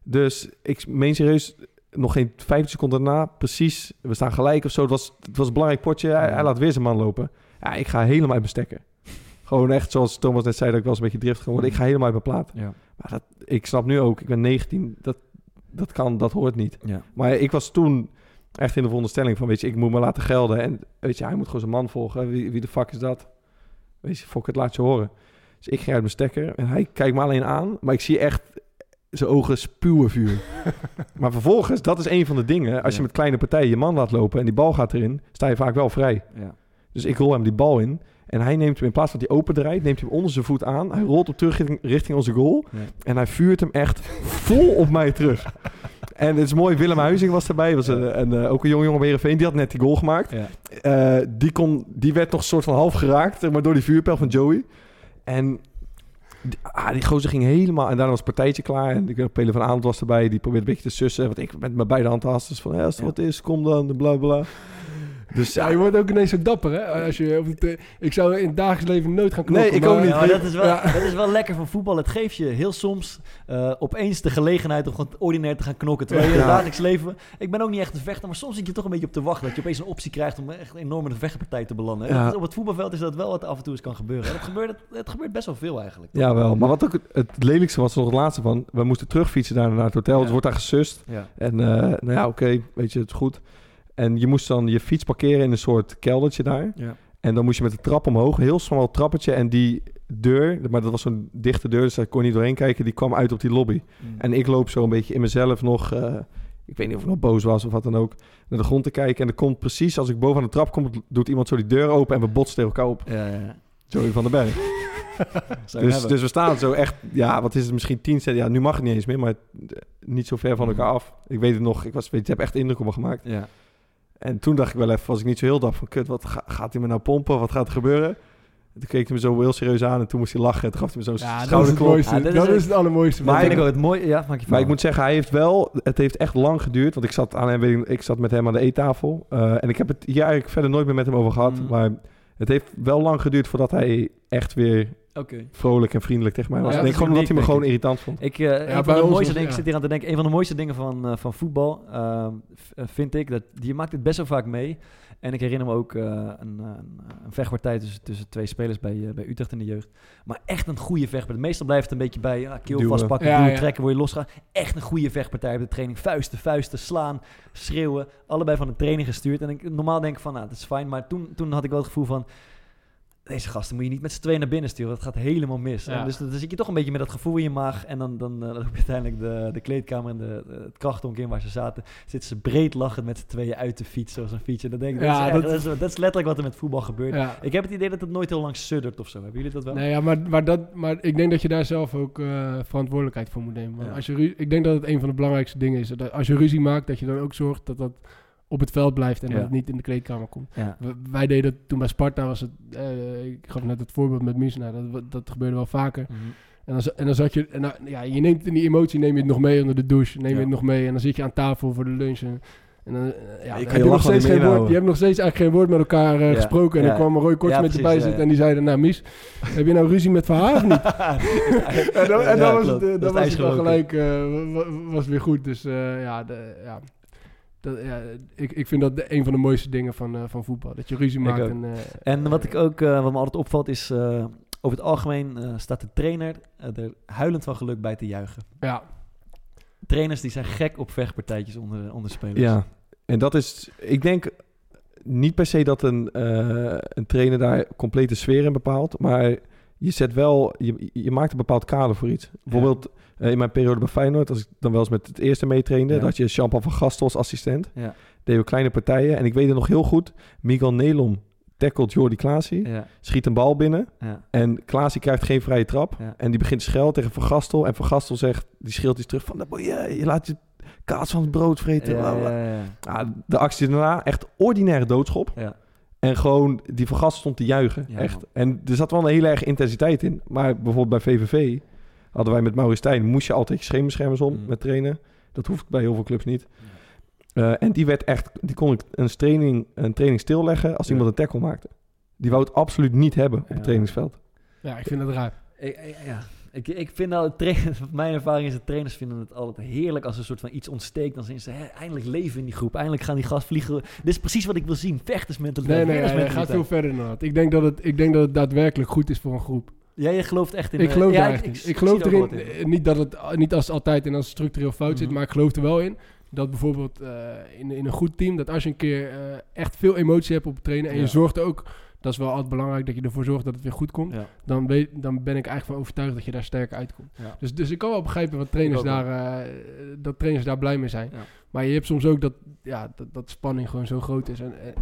Dus ik meen serieus, nog geen 15 seconden daarna, precies, we staan gelijk of zo. Het was, het was een belangrijk potje, hij, laat weer zijn man lopen. Ja, ik ga helemaal uit mijn stekker. Gewoon echt, zoals Thomas net zei, dat ik wel eens een beetje driftig geworden. Ik ga helemaal uit mijn plaat. Ja. Maar dat, ik snap nu ook, ik ben 19, dat, dat kan, dat hoort niet. Ja. Maar ik was toen echt in de veronderstelling van, weet je, ik moet me laten gelden. En weet je, hij moet gewoon zijn man volgen. Wie, wie de fuck is dat? Weet je, fuck het, laat je horen. Dus ik ging uit mijn stekker en hij kijkt me alleen aan. Maar ik zie echt zijn ogen spuwen vuur. maar vervolgens, dat is een van de dingen. Als je met kleine partijen je man laat lopen en die bal gaat erin, sta je vaak wel vrij. Ja. Dus ik rol hem die bal in. En hij neemt hem in plaats van dat hij open draait, neemt hij hem onder zijn voet aan. Hij rolt op terug richting, richting onze goal. Ja. En hij vuurt hem echt vol op mij terug. En het is mooi, Willem Huizing was erbij. Was een, een, eh, ook een jonge jongen bij Heerenveen. Die had net die goal gemaakt. Ja. Eh, die, kon, die werd nog een soort van half geraakt, maar door die vuurpijl van Joey. En ah, die gozer ging helemaal... En daarna was het partijtje klaar. En ik weet nog, Pele van Aanland was erbij. Die probeerde een beetje te sussen. Want ik met mijn beide handhastes van... Ja, als er Ja. wat is, kom dan, bla bla. Dus Ja, je wordt ook ineens zo dapper, hè? Als je op het, eh, ik zou in het dagelijks leven nooit gaan knokken. Nee, ik maar- ook niet. Ja, maar dat, is wel, Ja. dat is wel lekker van voetbal. Het geeft je heel soms eh, opeens de gelegenheid om gewoon ordinair te gaan knokken. Terwijl je in het dagelijks leven... Ik ben ook niet echt een vechter, maar soms zit je toch een beetje op te wachten. Dat je opeens een optie krijgt om echt enorm in de vechtpartij te belanden. En Ja. dat is- op het voetbalveld is dat wel wat af en toe eens kan gebeuren. En het, gebeurt, het, het gebeurt best wel veel eigenlijk. Ja, wel. Maar wat ook het, het lelijkste was, nog het laatste van... We moesten terugfietsen daar naar het hotel. Ja. Het wordt daar gesust. Ja. En eh, nou ja, oké, weet je, het is goed. En je moest dan je fiets parkeren in een soort keldertje daar. Ja. En dan moest je met de trap omhoog, een heel smal trappetje. En die deur, maar dat was zo'n dichte deur, dus daar kon je niet doorheen kijken. Die kwam uit op die lobby. Mm. En ik loop zo een beetje in mezelf nog... eh, ik weet niet of ik nog boos was of wat dan ook. Naar de grond te kijken. En er komt precies, als ik boven aan de trap kom... doet iemand zo die deur open en we botsen tegen elkaar op. Ja, ja. Joey van den Berg. Dus, dus we staan zo echt, ja, wat is het, misschien 10 cent. Ja, nu mag het niet eens meer, maar eh, niet zo ver van elkaar af. Ik weet het nog, ik was, weet, je, heb echt indruk op me gemaakt. ja. En toen dacht ik wel even, was ik niet zo heel dap van, kut, wat ga- gaat hij me nou pompen? Wat gaat er gebeuren? En toen keek hij me zo heel serieus aan en toen moest hij lachen. En toen gaf hij me zo'n Ja, dat is het schouderklop. Ja, is dat is het allermooiste. Maar ik het- ook het mooie. Ja, maak je Maar ik moet zeggen, hij heeft wel, het heeft echt lang geduurd. Want ik zat, aan hem, ik zat met hem aan de eettafel. Eh, en ik heb het hier eigenlijk verder nooit meer met hem over gehad. Mm. Maar het heeft wel lang geduurd voordat hij echt weer Oké. vrolijk en vriendelijk tegen mij was. Ja, ik denk dat gewoon omdat hij me gewoon irritant vond. Ik, eh, een van de mooiste was- dingen, ik zit hier aan te denken, een van de mooiste dingen van, eh, van voetbal ehm, eh, vind ik, dat je maakt het best wel vaak mee. En ik herinner me ook eh, een, eh, een, een vechtpartij tussen, tussen twee spelers bij, eh, bij Utrecht in de jeugd. Maar echt een goede vechtpartij. Meestal blijft het een beetje bij ja, keel vastpakken, Ja, duwen, ja. trekken, word je losgaan. Echt een goede vechtpartij op de training. Vuisten, vuisten, slaan, schreeuwen. Allebei van de training gestuurd. En ik normaal denk ik van, nou, dat is fijn. Maar toen, toen had ik wel het gevoel van... Deze gasten moet je niet met z'n tweeën naar binnen sturen. Dat gaat helemaal mis. Ja. En dus dan zit je toch een beetje met dat gevoel in je maag. En dan, dan eh, loop je uiteindelijk de, de kleedkamer en de, de- het krachtonk in waar ze zaten. Zitten ze breed lachend met z'n tweeën uit de fiets. Zoals een fiets. En dan denk ik, Ja, dat, is dat- dat, is, dat is letterlijk wat er met voetbal gebeurt. Ja. Ik heb het idee dat het nooit heel lang suddert of zo. Hebben jullie dat wel? Nee, ja, maar, maar, dat, maar ik denk dat je daar zelf ook eh, verantwoordelijkheid voor moet nemen. Want als je ik denk dat het een van de belangrijkste dingen is. Dat als je ruzie maakt, dat je dan ook zorgt dat dat op het veld blijft en Ja. dat het niet in de kleedkamer komt. Ja. Wij deden dat toen bij Sparta, was het, eh, ik gaf net het voorbeeld met Mies, nou, dat, dat gebeurde wel vaker. Mhm. En dan, en dan zat je, en dan, ja, je neemt in die emotie, neem je het nog mee onder de douche, neem je Ja. het nog mee en dan zit je aan tafel voor de lunch. En, en dan, eh, ja, je dan kan je nog steeds geen woord, je hebt nog steeds eigenlijk geen woord met elkaar eh, Ja. gesproken. En Ja. dan kwam Roy Korts met erbij ja, zitten en die zeiden, nou Mies, heb je nou ruzie met Verhaar of niet? En dan, en dan was het, Dat dan was het gelijk wa- wa- was weer goed. Dus ja, de, ja, dat, ja ik, ik vind dat de, een van de mooiste dingen van, eh, van voetbal. Dat je ruzie Ik maakt. En, eh, En wat ik ook, eh, wat me altijd opvalt, is eh, over het algemeen eh, staat de trainer eh, er huilend van geluk bij te juichen. ja, Trainers die zijn gek op vechtpartijtjes onder, onder spelers. Ja, en dat is, ik denk niet per se dat een, eh, een trainer daar complete sfeer in bepaalt, maar je zet wel, je, je maakt een bepaald kader voor iets. Bijvoorbeeld eh, in mijn periode bij Feyenoord, als ik dan wel eens met het eerste meetrainde, Ja. dat je Jean-Paul van Gastel als assistent, Ja, deden we kleine partijen en ik weet het nog heel goed, Miguel Nelom tackelt Jordi Klaasie, ja, schiet een bal binnen en Klaasie krijgt geen vrije trap en die begint te schelden tegen Van Gastel en Van Gastel zegt, die scheelt iets terug van, "Nou, je, je laat je kaas van het brood vreten. Ja, bla, bla." ja, ja. Ja, de actie daarna, echt ordinaire doodschop. En gewoon, die van Gasten stond te juichen. Ja, echt. man. En er zat wel een hele erg intensiteit in. Maar bijvoorbeeld bij VVV hadden wij met Maurice Stijn... moest je altijd je scheenbeschermers om Mm. met trainen. Dat hoeft bij heel veel clubs niet. Eh, en die werd echt... Die kon ik een training, een training stilleggen als Ja. iemand een tackle maakte. Die wou het absoluut niet hebben op Ja. het trainingsveld. ja, ik vind dat raar. Ik, ik- ja. Ik, ik vind nou, trainers, mijn ervaring is dat trainers vinden het altijd heerlijk als er een soort van iets ontsteekt. Dan zien ze, hè, eindelijk leven in die groep. Eindelijk gaan die gas vliegen. Dit is precies wat ik wil zien. Vechtersmentaliteit. Nee, nee, hij gaat winnersmentaliteit. veel verder dan dat. Ik denk dat, het, ik denk dat het daadwerkelijk goed is voor een groep. Ja, je gelooft echt in... Ik geloof ja. Ik, geloof er erin, in. niet dat het niet als altijd en als structureel fout zit, Mhm. maar ik geloof er wel in dat bijvoorbeeld eh, in, in een goed team, dat als je een keer eh, echt veel emotie hebt op het trainen en Ja. je zorgt ook, dat is wel altijd belangrijk, dat je ervoor zorgt dat het weer goed komt, Ja. dan, weet, dan ben ik eigenlijk van overtuigd dat je daar sterker uitkomt. Ja. Dus, dus ik kan wel begrijpen wat trainers daar, eh, dat trainers daar blij mee zijn. Ja. Maar je hebt soms ook dat, ja, dat, dat spanning gewoon zo groot is. En, en,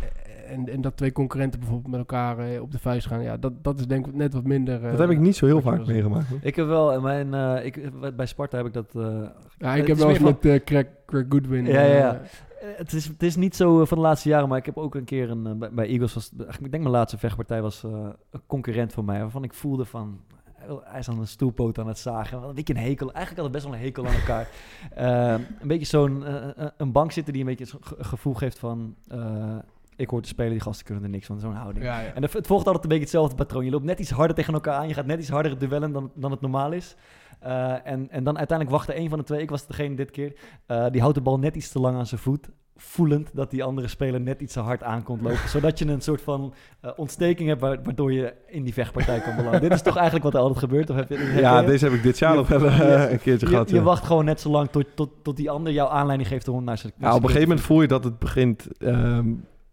en, en dat twee concurrenten bijvoorbeeld met elkaar eh, op de vuist gaan. Ja, dat, dat is denk ik net wat minder. eh, dat heb ik niet zo heel vaak meegemaakt. hoor. Ik heb wel, in mijn, eh, ik, bij Sparta heb ik dat... eh, Ja, ik heb wel eens met eh, Craig, Craig Goodwin. Ja, ja, ja. eh, Eh, Het is, het is niet zo eh, van de laatste jaren, maar ik heb ook een keer een, eh, bij, bij Eagles, was, ik denk mijn laatste vechtpartij was eh, een concurrent van mij, waarvan ik voelde van, eh, hij is aan een stoelpoot aan het zagen. Wat Een beetje een hekel, eigenlijk hadden we best wel een hekel aan elkaar. Eh, een beetje zo'n, eh, eh, een bank zitten die een beetje het ge- gevoel geeft van, eh, ik hoor te spelen, die gasten kunnen er niks van, zo'n houding. ja, ja. En het het volgt altijd een beetje hetzelfde patroon. Je loopt net iets harder tegen elkaar aan. Je gaat net iets harder duellen dan, dan het normaal is. Eh, en, en dan uiteindelijk wachtte een van de twee, ik was degene dit keer, eh, die houdt de bal net iets te lang aan zijn voet. Voelend dat die andere speler net iets te hard aan komt lopen. zodat je een soort van eh, ontsteking hebt wa- waardoor je in die vechtpartij kan belanden. Dit is toch eigenlijk wat er altijd gebeurt? Of heb je, Ja, je? deze heb ik dit jaar nog wel een keertje je, gehad. je ja. wacht gewoon net zo lang tot, tot, tot die ander jouw aanleiding geeft om naar zijn... Ja, op een gegeven moment voel je dat het begint ehm,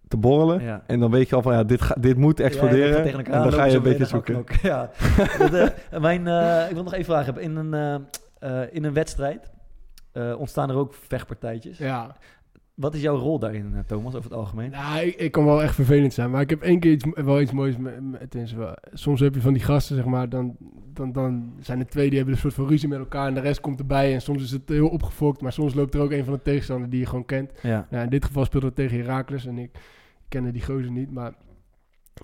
te borrelen. Ja. En dan weet je al van, ja, dit, ga, dit moet Ja, exploderen. elkaar en dan ga je een zo beetje zoeken. knokken. Ja. Dat, eh, mijn, eh, ik wil nog even vragen. hebben. In een, eh, eh, in een wedstrijd eh, ontstaan er ook vechtpartijtjes. ja. Wat is jouw rol daarin, Thomas, over het algemeen? Nou, ik, ik kan wel echt vervelend zijn. Maar ik heb één keer iets, wel iets moois. Met, met- tenminste, wel- soms heb je van die gasten, zeg maar. Dan, dan, dan zijn er twee die hebben een soort van ruzie met elkaar. En de rest komt erbij. En soms is het heel opgefokt. Maar soms loopt er ook een van de tegenstanders die je gewoon kent. Ja. Nou, in dit geval speelde het tegen Heracles en ik kende die gozer niet, maar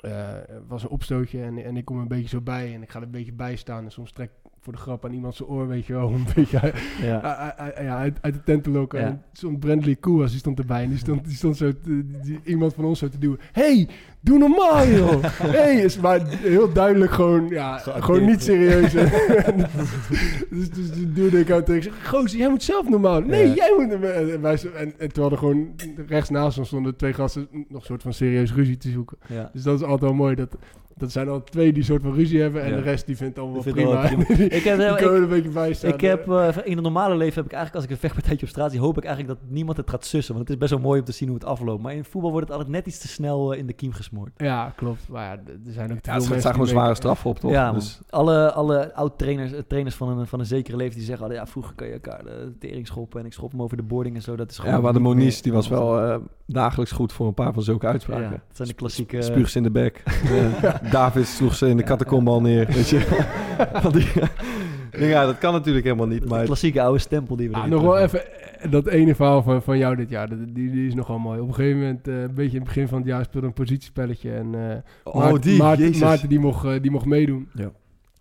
eh, er was een opstootje en, en ik kom een beetje zo bij en ik ga er een beetje bij staan en soms trek voor de grap aan iemand zijn oor, weet je wel, een beetje uit, Ja. uit- uit- ja, uit, uit de tent te lokken. Ja. En stond Brandley Koewas, die stond erbij en die stond, die stond zo, te- die- iemand van ons zo te doen. hey, doe normaal joh! hey, is maar heel duidelijk gewoon, ja, Geacteerd. gewoon niet serieus. dus, dus die duwde ik uit tegen, ik zeg, gozer, jij moet zelf normaal. Nee, Ja. jij moet... En, en, wij en, en terwijl er gewoon rechts naast ons stonden twee gasten nog een soort van serieus ruzie te zoeken. Ja. Dus dat is altijd wel mooi. Dat, dat zijn al twee die soort van ruzie hebben en Ja. de rest die vindt allemaal vindt prima. die, Ik heb, die ik, komen een beetje bij staan. ik heb eh, in het normale leven heb ik eigenlijk als ik een vechtpartijtje op straat zie, hoop ik eigenlijk dat niemand het gaat sussen. Want het is best wel mooi om te zien hoe het afloopt. Maar in voetbal wordt het altijd net iets te snel eh, in de kiem gesmoord. Ja, klopt. Maar ja, er zijn ook te Ja, veel het mensen zijn gewoon zware straffen op, toch? Ja, dus, alle, alle oud-trainers eh, trainers van een, van een zekere leeftijd die zeggen... altijd, ja, vroeger kan je elkaar de tering schoppen en ik schop hem over de boarding en zo. Dat is gewoon ja, maar de Moniz die was wel eh, dagelijks goed voor een paar van zulke Ja, uitspraken. dat zijn de klassieke... Spuug ze in de bek. David sloeg ze in de Ja. catacombe al neer. Weet je. Die, Ja, dat kan natuurlijk helemaal niet. De Maar klassieke oude stempel die we Ah, nog wel even, eh, dat ene verhaal van, van jou dit jaar, die, die is nogal mooi. Op een gegeven moment, eh, een beetje in het begin van het jaar, speelde een positiespelletje. En eh oh, Maarten, die, Maarten, jezus. Maarten die, mocht, die mocht meedoen.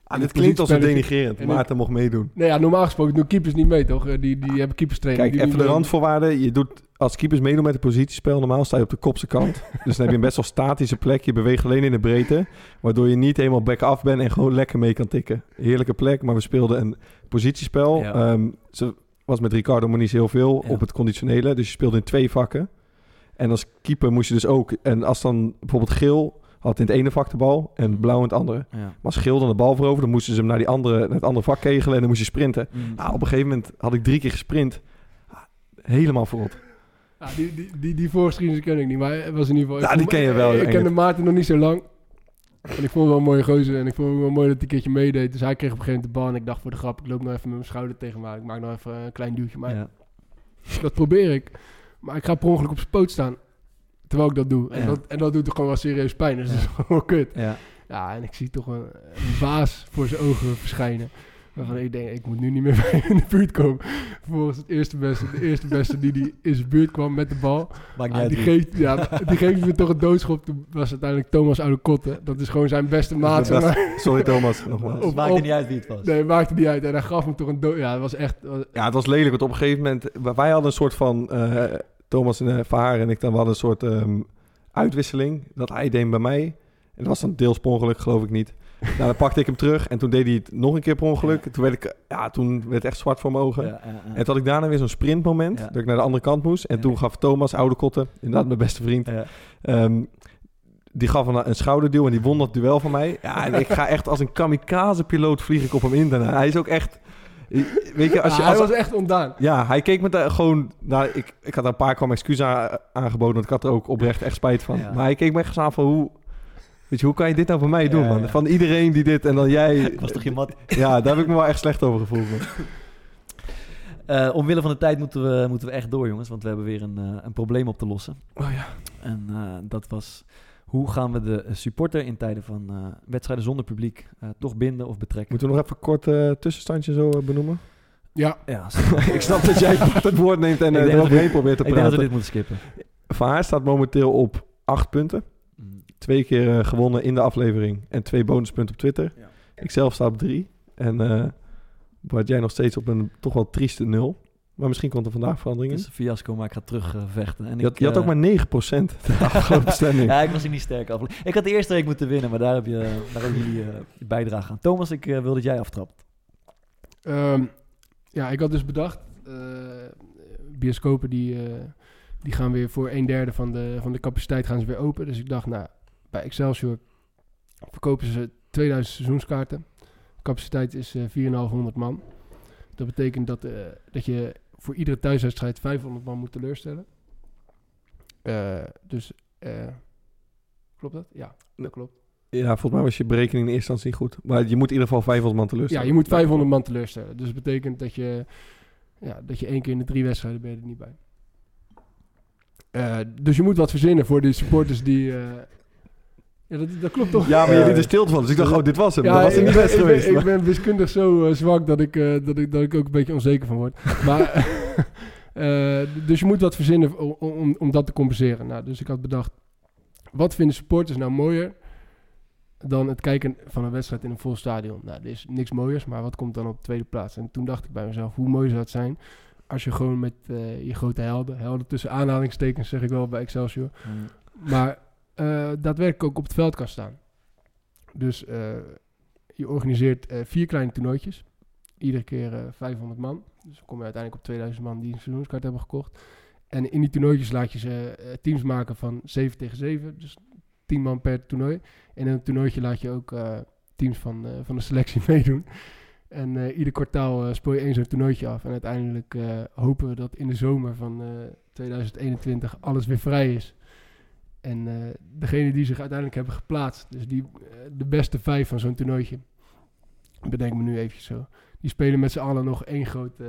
Ah, dit klinkt als een. En ik- Maarten mogt meedoen. Nee, ja, normaal gesproken doen keepers niet mee, toch? Die, die hebben keeperstraining. Kijk, die even de randvoorwaarden. Je doet als keepers meedoen met een positiespel. Normaal sta je op de kopse kant. dus dan heb je een best wel statische plek. Je beweegt alleen in de breedte. Waardoor je niet helemaal back-af bent en gewoon lekker mee kan tikken. Heerlijke plek, maar we speelden een positiespel. Ja. Ehm, ze was met Ricardo Moniz heel veel Ja. op het conditionele. Dus je speelde in twee vakken. En als keeper moest je dus ook... En als dan bijvoorbeeld geel had in het ene vak de bal en blauw in het andere. Ja. Maar als geel dan de bal voorover, dan moesten ze hem naar, die andere, naar het andere vak kegelen en dan moest je sprinten. Mm. Nou, op een gegeven moment had ik drie keer gesprint. Ah, Helemaal verrot. Ja, die, die, die, die voorgeschiedenis ken ik niet, maar het was in ieder geval... Ja, die ken je wel, Ik, ik Engert. kende Maarten nog niet zo lang. En ik vond hem wel een mooie gozer en ik vond het wel mooi dat hij een keertje meedeed. Dus hij kreeg op een gegeven moment de bal en ik dacht voor de grap, ik loop nog even met mijn schouder tegen hem aan. Ik maak nog even een klein duwtje, maar Ja. dat probeer ik. Maar ik ga per ongeluk op zijn poot staan, terwijl ik dat doe. En, Ja. dat, en dat doet toch gewoon wel serieus pijn, dus dat is gewoon kut. Ja. Ja, en ik zie toch een, een baas voor zijn ogen verschijnen. Waarvan ik denk, ik moet nu niet meer bij hem in de buurt komen. Vervolgens het eerste beste, de eerste beste die, die in zijn buurt kwam met de bal. Maakt niet Ah, die, geeft, ja, die geeft me toch een doodschop. Toen was uiteindelijk Thomas Oude Kotten. Dat is gewoon zijn beste maat. Sorry Thomas, nogmaals. Het op- maakt op- niet uit wie het was. Nee, maakte niet uit. En hij gaf me toch een dood... Ja, dat was echt... was- Ja, het was lelijk, want op een gegeven moment... Wij hadden een soort van... eh, Thomas en uh, Verhaar en ik dan we hadden een soort ehm, uitwisseling. Dat hij deed bij mij. En dat was dan deels ongeluk, geloof ik niet. Nou, dan pakte ik hem terug en toen deed hij het nog een keer per ongeluk. Toen werd ik... Ja, toen werd het echt zwart voor mijn ogen. Ja. En toen had ik daarna weer zo'n sprintmoment. Dat ik naar de andere kant moest. En toen gaf Thomas, oude kotten, inderdaad mijn beste vriend... Ehm, die gaf een, een schouderduw en die won dat duel van mij. Ja, en ik ga echt als een kamikaze-piloot vlieg ik op hem in daarna. Hij is ook echt... Weet je, als je... Ja, hij Als, was echt ontdaan. ja, hij keek me daar gewoon... Nou, ik, ik had een paar kwam excuses aan- aangeboden, want ik had er ook oprecht echt spijt van. Ja. Maar hij keek me echt aan van hoe... Weet je, hoe kan je dit nou voor mij doen, Ja, man? ja. Van iedereen die dit en dan jij... was toch je mat? Ja, daar heb ik me wel echt slecht over gevoeld. man. Eh, omwille van de tijd moeten we, moeten we echt door, jongens. Want we hebben weer een, eh, een probleem op te lossen. Oh ja. En eh, dat was... Hoe gaan we de supporter in tijden van eh, wedstrijden zonder publiek eh, toch binden of betrekken? Moeten we nog even kort eh tussenstandje zo benoemen? Ja, Ja, ik snap dat jij het woord neemt en uh, eroverheen probeert te ik denk dat we praten. dit moeten skippen. Van haar staat momenteel op acht punten. Twee keer eh, gewonnen in de aflevering en twee bonuspunten op Twitter. Ja. Ik zelf sta op drie. En eh Bart, jij nog steeds op een toch wel trieste nul. Maar misschien komt er vandaag verandering Het in. is een fiasco, maar ik ga terug eh, vechten. En Je had, ik, je had ook maar 9% de afgelopen stemming. Ja, ik was niet sterk af. Ik had de eerste week moeten winnen, maar daar heb je daar hebben jullie eh, je bijdrage aan. Thomas, ik wil dat jij aftrapt. Ehm, ja, ik had dus bedacht, eh, bioscopen die, eh, die gaan weer voor een derde van de, van de capaciteit gaan ze weer open. Dus ik dacht, nou, bij Excelsior verkopen ze 2000 seizoenskaarten. capaciteit is eh 4,500 man. Dat betekent dat, eh, dat je voor iedere thuiswedstrijd 500 man moet teleurstellen. Eh, dus, eh, klopt dat? Ja, dat klopt. Ja, volgens mij was je berekening in eerste instantie goed. Maar je moet in ieder geval 500 man Ja, teleurstellen. je moet 500 man teleurstellen. Dus dat betekent dat je, ja, dat je één keer in de drie wedstrijden ben je er niet bij. Eh, dus je moet wat verzinnen voor die supporters die... eh, ja, dat, dat klopt toch? Ja, maar je liet er stil van. Dus ik dacht, oh, dit was hem. Ja, dat was ik, hem niet ben, best ik, geweest. ik maar- ben wiskundig zo eh, zwak dat ik, eh, dat, ik, dat ik ook een beetje onzeker van word. Maar, eh, dus je moet wat verzinnen om, om, om dat te compenseren. Nou, dus ik had bedacht, wat vinden supporters nou mooier dan het kijken van een wedstrijd in een vol stadion? Nou, er is niks mooiers, maar wat komt dan op de tweede plaats? En toen dacht ik bij mezelf, hoe mooi zou het zijn als je gewoon met eh, je grote helden, helden tussen aanhalingstekens zeg ik wel bij Excelsior, maar eh, daadwerkelijk ook op het veld kan staan. Dus eh, je organiseert eh, vier kleine toernooitjes. Iedere keer eh 500 man. Dus dan kom je uiteindelijk op 2000 man die een seizoenskaart hebben gekocht. En in die toernooitjes laat je ze eh, teams maken van 7 tegen 7. Dus 10 man per toernooi. En in een toernooitje laat je ook eh, teams van, eh, van de selectie meedoen. En eh, ieder kwartaal eh, speel je één zo'n toernooitje af. En uiteindelijk eh, hopen we dat in de zomer van eh, 2021 alles weer vrij is. En eh degene die zich uiteindelijk hebben geplaatst, dus die, eh, de beste vijf van zo'n toernooitje, bedenk me nu eventjes zo, die spelen met z'n allen nog één groot eh,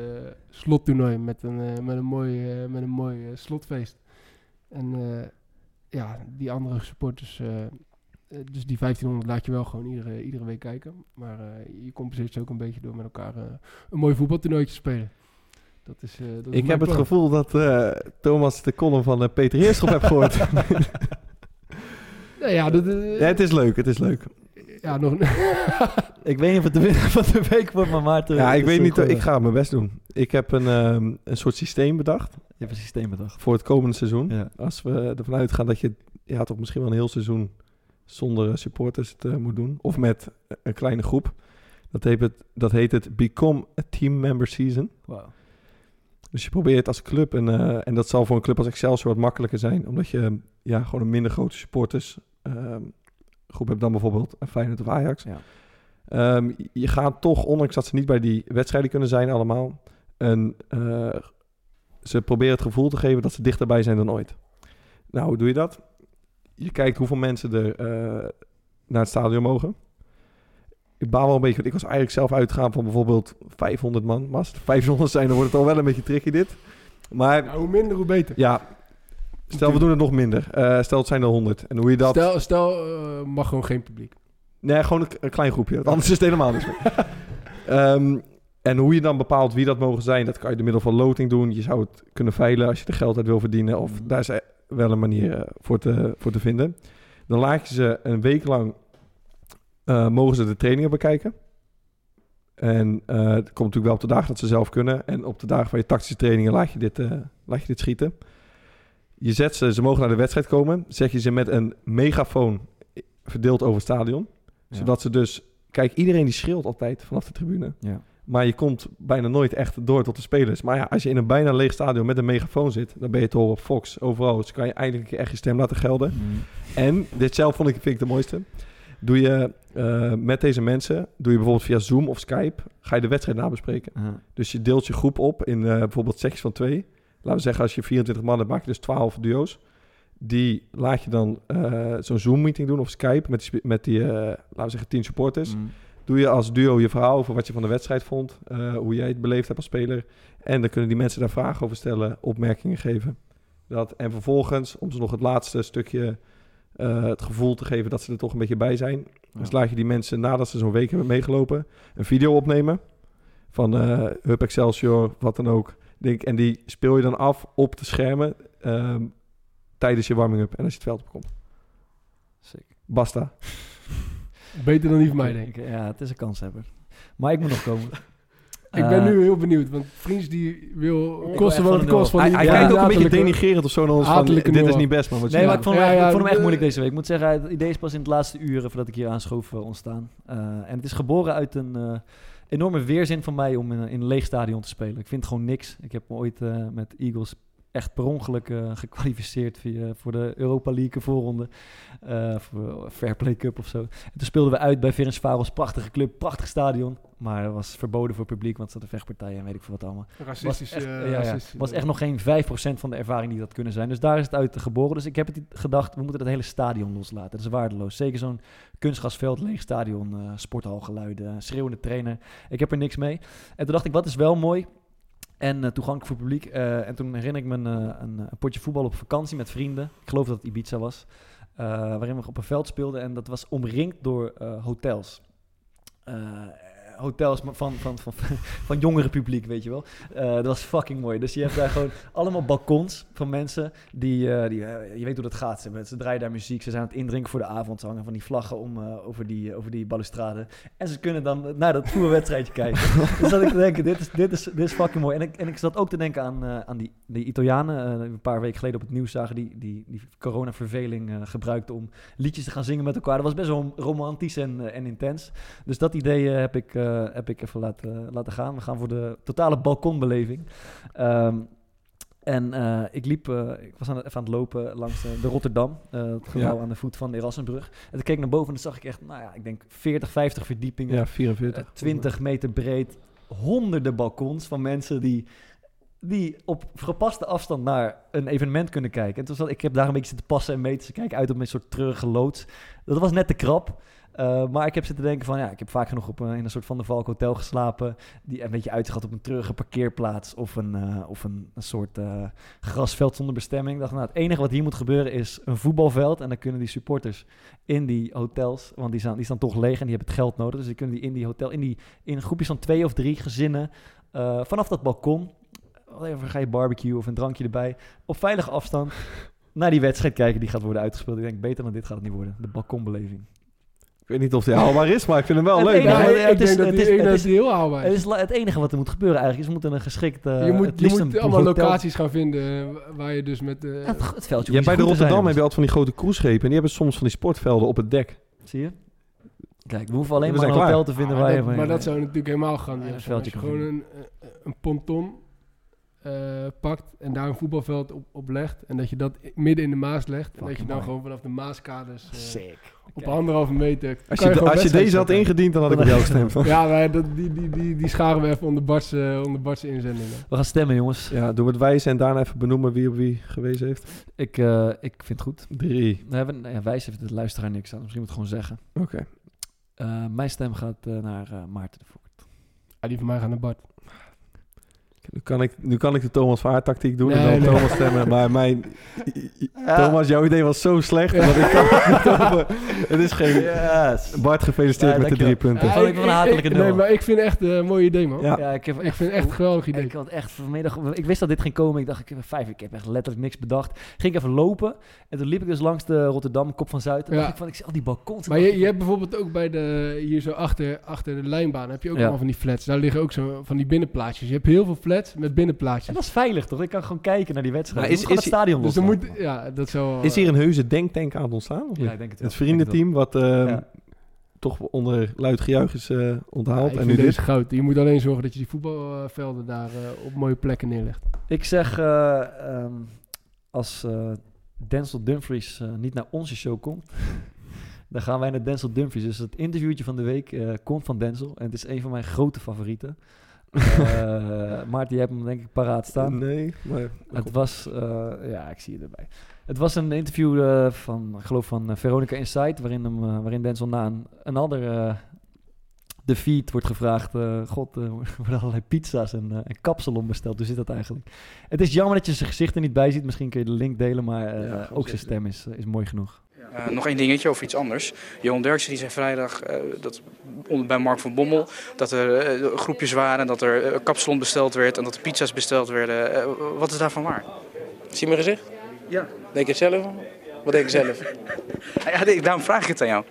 slottoernooi met een, met een mooi, met een mooi slotfeest. En ja, die andere supporters, dus die 1500 laat je wel gewoon iedere, iedere week kijken. Maar je compenseert ze ook een beetje door met elkaar een mooi voetbaltoernooi te spelen. Dat is, eh, dat is Ik heb het gevoel dat eh, Thomas de column van eh, Peter Heerschop heeft gehoord. Nou ja, dat, ja, het is leuk, het is leuk. ja, nog Ik weet niet of het de winnaar van de week wordt, maar Maarten... Ja, ik weet niet, ik ga mijn best doen. Ik heb een, ehm, een soort systeem bedacht Je hebt een systeem bedacht. voor het komende seizoen. Ja. Als we ervan uitgaan dat je ja, toch misschien wel een heel seizoen zonder supporters het eh, moet doen. Of met een kleine groep. Dat heet, het, dat heet het Become a Team Member Season. Wauw. Dus je probeert als club, en, eh, en dat zal voor een club als Excelsior wat makkelijker zijn. Omdat je ja, gewoon een minder grote supporters ehm, groep hebt dan bijvoorbeeld een Feyenoord of Ajax. Ja. Ehm, je gaat toch, ondanks dat ze niet bij die wedstrijden kunnen zijn allemaal, een, eh, ze proberen het gevoel te geven dat ze dichterbij zijn dan ooit. Nou, hoe doe je dat? Je kijkt hoeveel mensen er eh, naar het stadion mogen. Ik baal wel een beetje, want ik was eigenlijk zelf uitgaan van bijvoorbeeld 500 man. Maar als het 500 zijn, dan wordt het al wel een beetje tricky dit. Maar Ja, hoe minder, hoe beter. ja, stel we doen het nog minder. Eh, stel het zijn er 100. En hoe je dat... Stel, stel eh, mag gewoon geen publiek. Nee, gewoon een, een klein groepje. Anders is het helemaal niks meer. Ehm, en hoe je dan bepaalt wie dat mogen zijn, dat kan je door middel van loting doen. Je zou het kunnen veilen als je er geld uit wil verdienen. Of daar is wel een manier eh, voor, te, voor te vinden. Dan laat je ze een week lang, eh, mogen ze de trainingen bekijken. En eh, het komt natuurlijk wel op de dagen dat ze zelf kunnen. En op de dagen van je tactische trainingen laat je dit, eh, laat je dit schieten. Je zet ze, ze mogen naar de wedstrijd komen. Zet je ze met een megafoon verdeeld over het stadion Ja. zodat ze dus... Kijk, iedereen die schreeuwt altijd vanaf de tribune. Ja. Maar je komt bijna nooit echt door tot de spelers. Maar ja, als je in een bijna leeg stadion met een megafoon zit... dan ben je te horen op Fox, overal. Dus kan je eindelijk echt je stem laten gelden. Mm. En, dit zelf vond ik, vind ik de mooiste... Doe je eh, met deze mensen, doe je bijvoorbeeld via Zoom of Skype... ga je de wedstrijd nabespreken. Ja. Dus je deelt je groep op in eh, bijvoorbeeld secties van twee. Laten we zeggen, als je 24 man hebt, maak je dus 12 duo's. Die laat je dan eh, zo'n Zoom-meeting doen of Skype met die, met die laten we zeggen, 10 supporters. Mm. Doe je als duo je verhaal over wat je van de wedstrijd vond, hoe jij het beleefd hebt als speler. En dan kunnen die mensen daar vragen over stellen, opmerkingen geven. Dat, en vervolgens, om ze nog het laatste stukje eh, het gevoel te geven dat ze er toch een beetje bij zijn. Dus Ja. laat je die mensen, nadat ze zo'n week hebben meegelopen, een video opnemen. Van eh Hub Excelsior, wat dan ook. Denk, en die speel je dan af op de schermen ehm, tijdens je warming-up. En als je het veld opkomt. Sick. Basta. Beter dan die van mij, denk ik. Ik- Ja, het is een kanshebber. Maar ik moet nog komen. Ik ben Eh, nu heel benieuwd, want Vriends die wil kosten wat het kost van Hij, die hij ja, kijkt ook een beetje denigrerend of zo naar ons. Van, dit is niet best, man. Wat je Nee, maar ik vond, hem, Ja, echt- ja, ik vond hem echt de- moeilijk deze week. Ik moet zeggen, het idee is pas in het laatste uren voordat ik hier aanschoof eh, ontstaan. Eh, en het is geboren uit een eh, enorme weerzin van mij om in, een- in een leeg stadion te spelen. Ik vind gewoon niks. Ik heb me ooit eh, met Eagles echt per ongeluk eh, gekwalificeerd via, voor de Europa League voorronde. eh voor Fair Play Cup of zo. En toen speelden we uit bij Ferencvaros. Prachtige club, prachtig stadion. Maar dat was verboden voor publiek, want er zaten vechtpartijen en weet ik veel wat allemaal Racistisch. was echt, eh, ja, ja, racistisch. was echt nog geen 5% van de ervaring die dat kunnen zijn. Dus daar is het uit geboren. Dus ik heb het gedacht, we moeten het hele stadion loslaten. Dat is waardeloos. Zeker zo'n kunstgrasveld, leeg stadion, eh sporthalgeluiden, schreeuwende trainer. Ik heb er niks mee. En toen dacht ik, wat is wel mooi? En eh, toegankelijk voor publiek. Eh, en toen herinner ik me een, eh, een, een potje voetbal op vakantie met vrienden. Ik geloof dat het Ibiza was. waarin we op een veld speelden. En dat was omringd door hotels. Hotels van, van, van, van jongere publiek, weet je wel. Eh, dat was fucking mooi. Dus je hebt daar gewoon allemaal balkons van mensen die, eh, die eh, je weet hoe dat gaat. Ze, ze draaien daar muziek, ze zijn aan het indrinken voor de avond. Ze hangen van die vlaggen om over, die, over die balustrade. En ze kunnen dan naar dat voetbalwedstrijdje kijken. dus dat ik te denken, dit is, dit, is, dit is fucking mooi. En ik, en ik zat ook te denken aan, aan die, die Italianen, een paar weken geleden op het nieuws zagen, die, die, die coronaverveling gebruikten om liedjes te gaan zingen met elkaar. Dat was best wel romantisch en, en intens. Dus dat idee heb, ik, eh, heb ik even laten, laten gaan. We gaan voor de totale balkonbeleving. Ehm, en eh, ik liep, eh, ik was aan het, even aan het lopen langs de Rotterdam, het gebouw Ja. aan de voet van de Erasmusbrug. En toen keek ik naar boven en dan zag ik echt, nou ja, ik denk 40, 50 verdiepingen. Ja, 44. Eh, 20 meter breed, honderden balkons van mensen die, die op gepaste afstand naar een evenement kunnen kijken. En toen zat, ik heb daar een beetje zitten passen en meten. Ze kijken uit op een soort treurige loods. Dat was net te krap. Eh, maar ik heb zitten denken van, ja, ik heb vaak genoeg op, een- in een soort Van de Valk hotel geslapen. Die een beetje uitzicht had op een treurige parkeerplaats. Of een, eh, of een, een soort eh, grasveld zonder bestemming. Ik dacht, nou, het enige wat hier moet gebeuren is een voetbalveld. En dan kunnen die supporters in die hotels, want die staan, die staan toch leeg en die hebben het geld nodig. Dus die kunnen die in die hotel, in, die, in groepjes van twee of drie gezinnen, eh, vanaf dat balkon, even ga je barbecue of een drankje erbij, op veilige afstand naar die wedstrijd kijken die gaat worden uitgespeeld. Ik denk, beter dan dit gaat het niet worden. De balkonbeleving. Ik weet niet of die haalbaar is, maar ik vind hem wel Het leuk. enige- Ja, man. Ja, ik het is- denk dat die, het heel haalbaar Het is. het enige wat er moet gebeuren eigenlijk. Is we moeten een geschikt... eh, je moet, het je liefst moet een allemaal hotel- locaties gaan vinden waar je dus met... eh, Ja, het, het veldje Ja, bij de Rotterdam heb je altijd van die grote cruiseschepen. En die hebben soms van die sportvelden op het dek. Zie je? Kijk, we hoeven alleen We maar een hotel klaar. te vinden Ah, waar dat- je... maar dat zou natuurlijk helemaal gaan. Ja, als je gewoon een, eh, een ponton eh, pakt en daar een voetbalveld op, op legt. En dat je dat midden in de Maas legt. En dat je dan gewoon vanaf de Maaskaders eh, Sick. op Kijk. anderhalve meter... Als je, als je deze had ingediend, dan had ik op jou gestemd. Ja, maar dat, die, die, die, die scharen we even onder Bart's, eh, onder Bart's inzendingen. We gaan stemmen, jongens. Ja, doe het wijzen en daarna even benoemen wie op wie gewezen heeft. Ik, eh, ik vind het goed. Drie. We hebben, ja, wijs heeft de luisteraar niks aan. Misschien moet ik het gewoon zeggen. Oké. Eh, mijn stem gaat naar eh, Maarten de Voort. Ah, die van mij gaan naar Bart. Nu kan, ik, nu kan ik de Thomas Vaar tactiek doen Nee, en dan nee. Thomas stemmen. Maar mijn... Ja. Thomas, jouw idee was zo slecht. Ja. Dat ik kan het niet Het is geen... Yes. Bart, gefeliciteerd Ja, met de drie punten. Ja, vond ik een hatelijke Nee, maar ik vind echt een mooi idee, man. Ja. Ja, ik, heb Ik vind het echt een geweldig idee. Ik had echt vanmiddag, ik wist dat dit ging komen. Ik dacht, ik heb vijf, ik heb echt letterlijk niks bedacht. Ging ik even lopen en toen liep ik dus langs de Rotterdam Kop van Zuid. En Ja. dacht ik van, ik zie al die balkons. Maar je, je hebt bijvoorbeeld ook bij de, hier zo achter, achter de lijnbaan, heb je ook Ja. allemaal van die flats. Daar liggen ook zo van die binnenplaatsjes. Je hebt heel veel flats met binnenplaatsjes. En dat is veilig toch? Ik kan gewoon kijken naar die wedstrijd. Maar is- is- het stadion Dus dan moet, ja, dat zou... Is hier een heuse denktank aan het ontstaan? Of Ja, ik denk het wel. het vriendenteam wat eh, Ja. toch onder luid gejuich is eh, onthaald. en nu deze dit. goud. Je moet alleen zorgen dat je die voetbalvelden daar eh, op mooie plekken neerlegt. Ik zeg, eh, ehm, als eh, Denzel Dumfries eh, niet naar onze show komt, dan gaan wij naar Denzel Dumfries. Dus het interviewtje van de week eh, komt van Denzel. En het is een van mijn grote favorieten. Eh Maarten, jij hebt hem denk ik paraat staan. Nee, maar... Het was, eh, ja, ik zie je erbij. Het was een interview eh, van, ik geloof van Veronica Insight, waarin, hem, waarin Denzel na een, een ander defeat wordt gevraagd, god, er worden allerlei pizza's en, en kapsalon besteld. Hoe zit dat eigenlijk? Het is jammer dat je zijn gezicht er niet bij ziet. Misschien kun je de link delen, maar Ja, ook zijn stem is, is mooi genoeg. Eh, nog één dingetje over iets anders. Johan Derksen die zei vrijdag eh, dat onder, bij Mark van Bommel dat er eh, groepjes waren, dat er kapsalon besteld werd en dat er pizza's besteld werden. Wat is daarvan waar? Zie mijn gezicht? Ja. Denk je het zelf? Wat denk je zelf? Ja, daarom vraag ik het aan jou.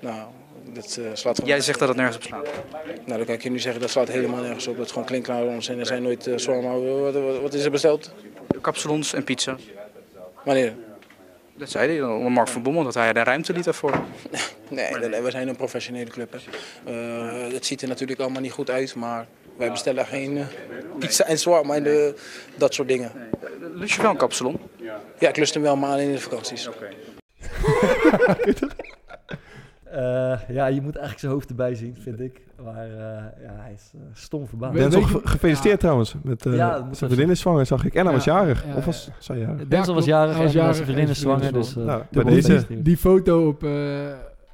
nou, dat slaat gewoon... Jij zegt dat het nergens op slaat. Nou, dan kan ik je nu zeggen, dat slaat helemaal nergens op. Dat is gewoon klinkklare onzin. Er zijn nooit uh, wat, wat, wat is er besteld? Kapsalons en pizza. Wanneer? Dat zei hij onder Mark van Bommel, dat hij de ruimte liet daarvoor. Nee, we zijn een professionele club. hè. Eh, het ziet er natuurlijk allemaal niet goed uit, maar wij bestellen geen eh, pizza en zwaar, maar de, dat soort dingen. Lust je wel een kapsalon? Ja, ik lust hem wel, maar alleen in de vakanties. Eh, ja, je moet eigenlijk zijn hoofd erbij zien, vind ik. Maar eh, ja, hij is eh, stom verbaasd. Denzel, ge- gefeliciteerd Ja. trouwens. Met, eh Ja, dat moet zijn vriendin is zwanger, zag ik. En hij was Ja. jarig. Ja, of was ja. zij jarig? Denzel was jarig en zijn en vriendin is zwanger, dus eh, Nou, bij deze-. Die foto op, eh,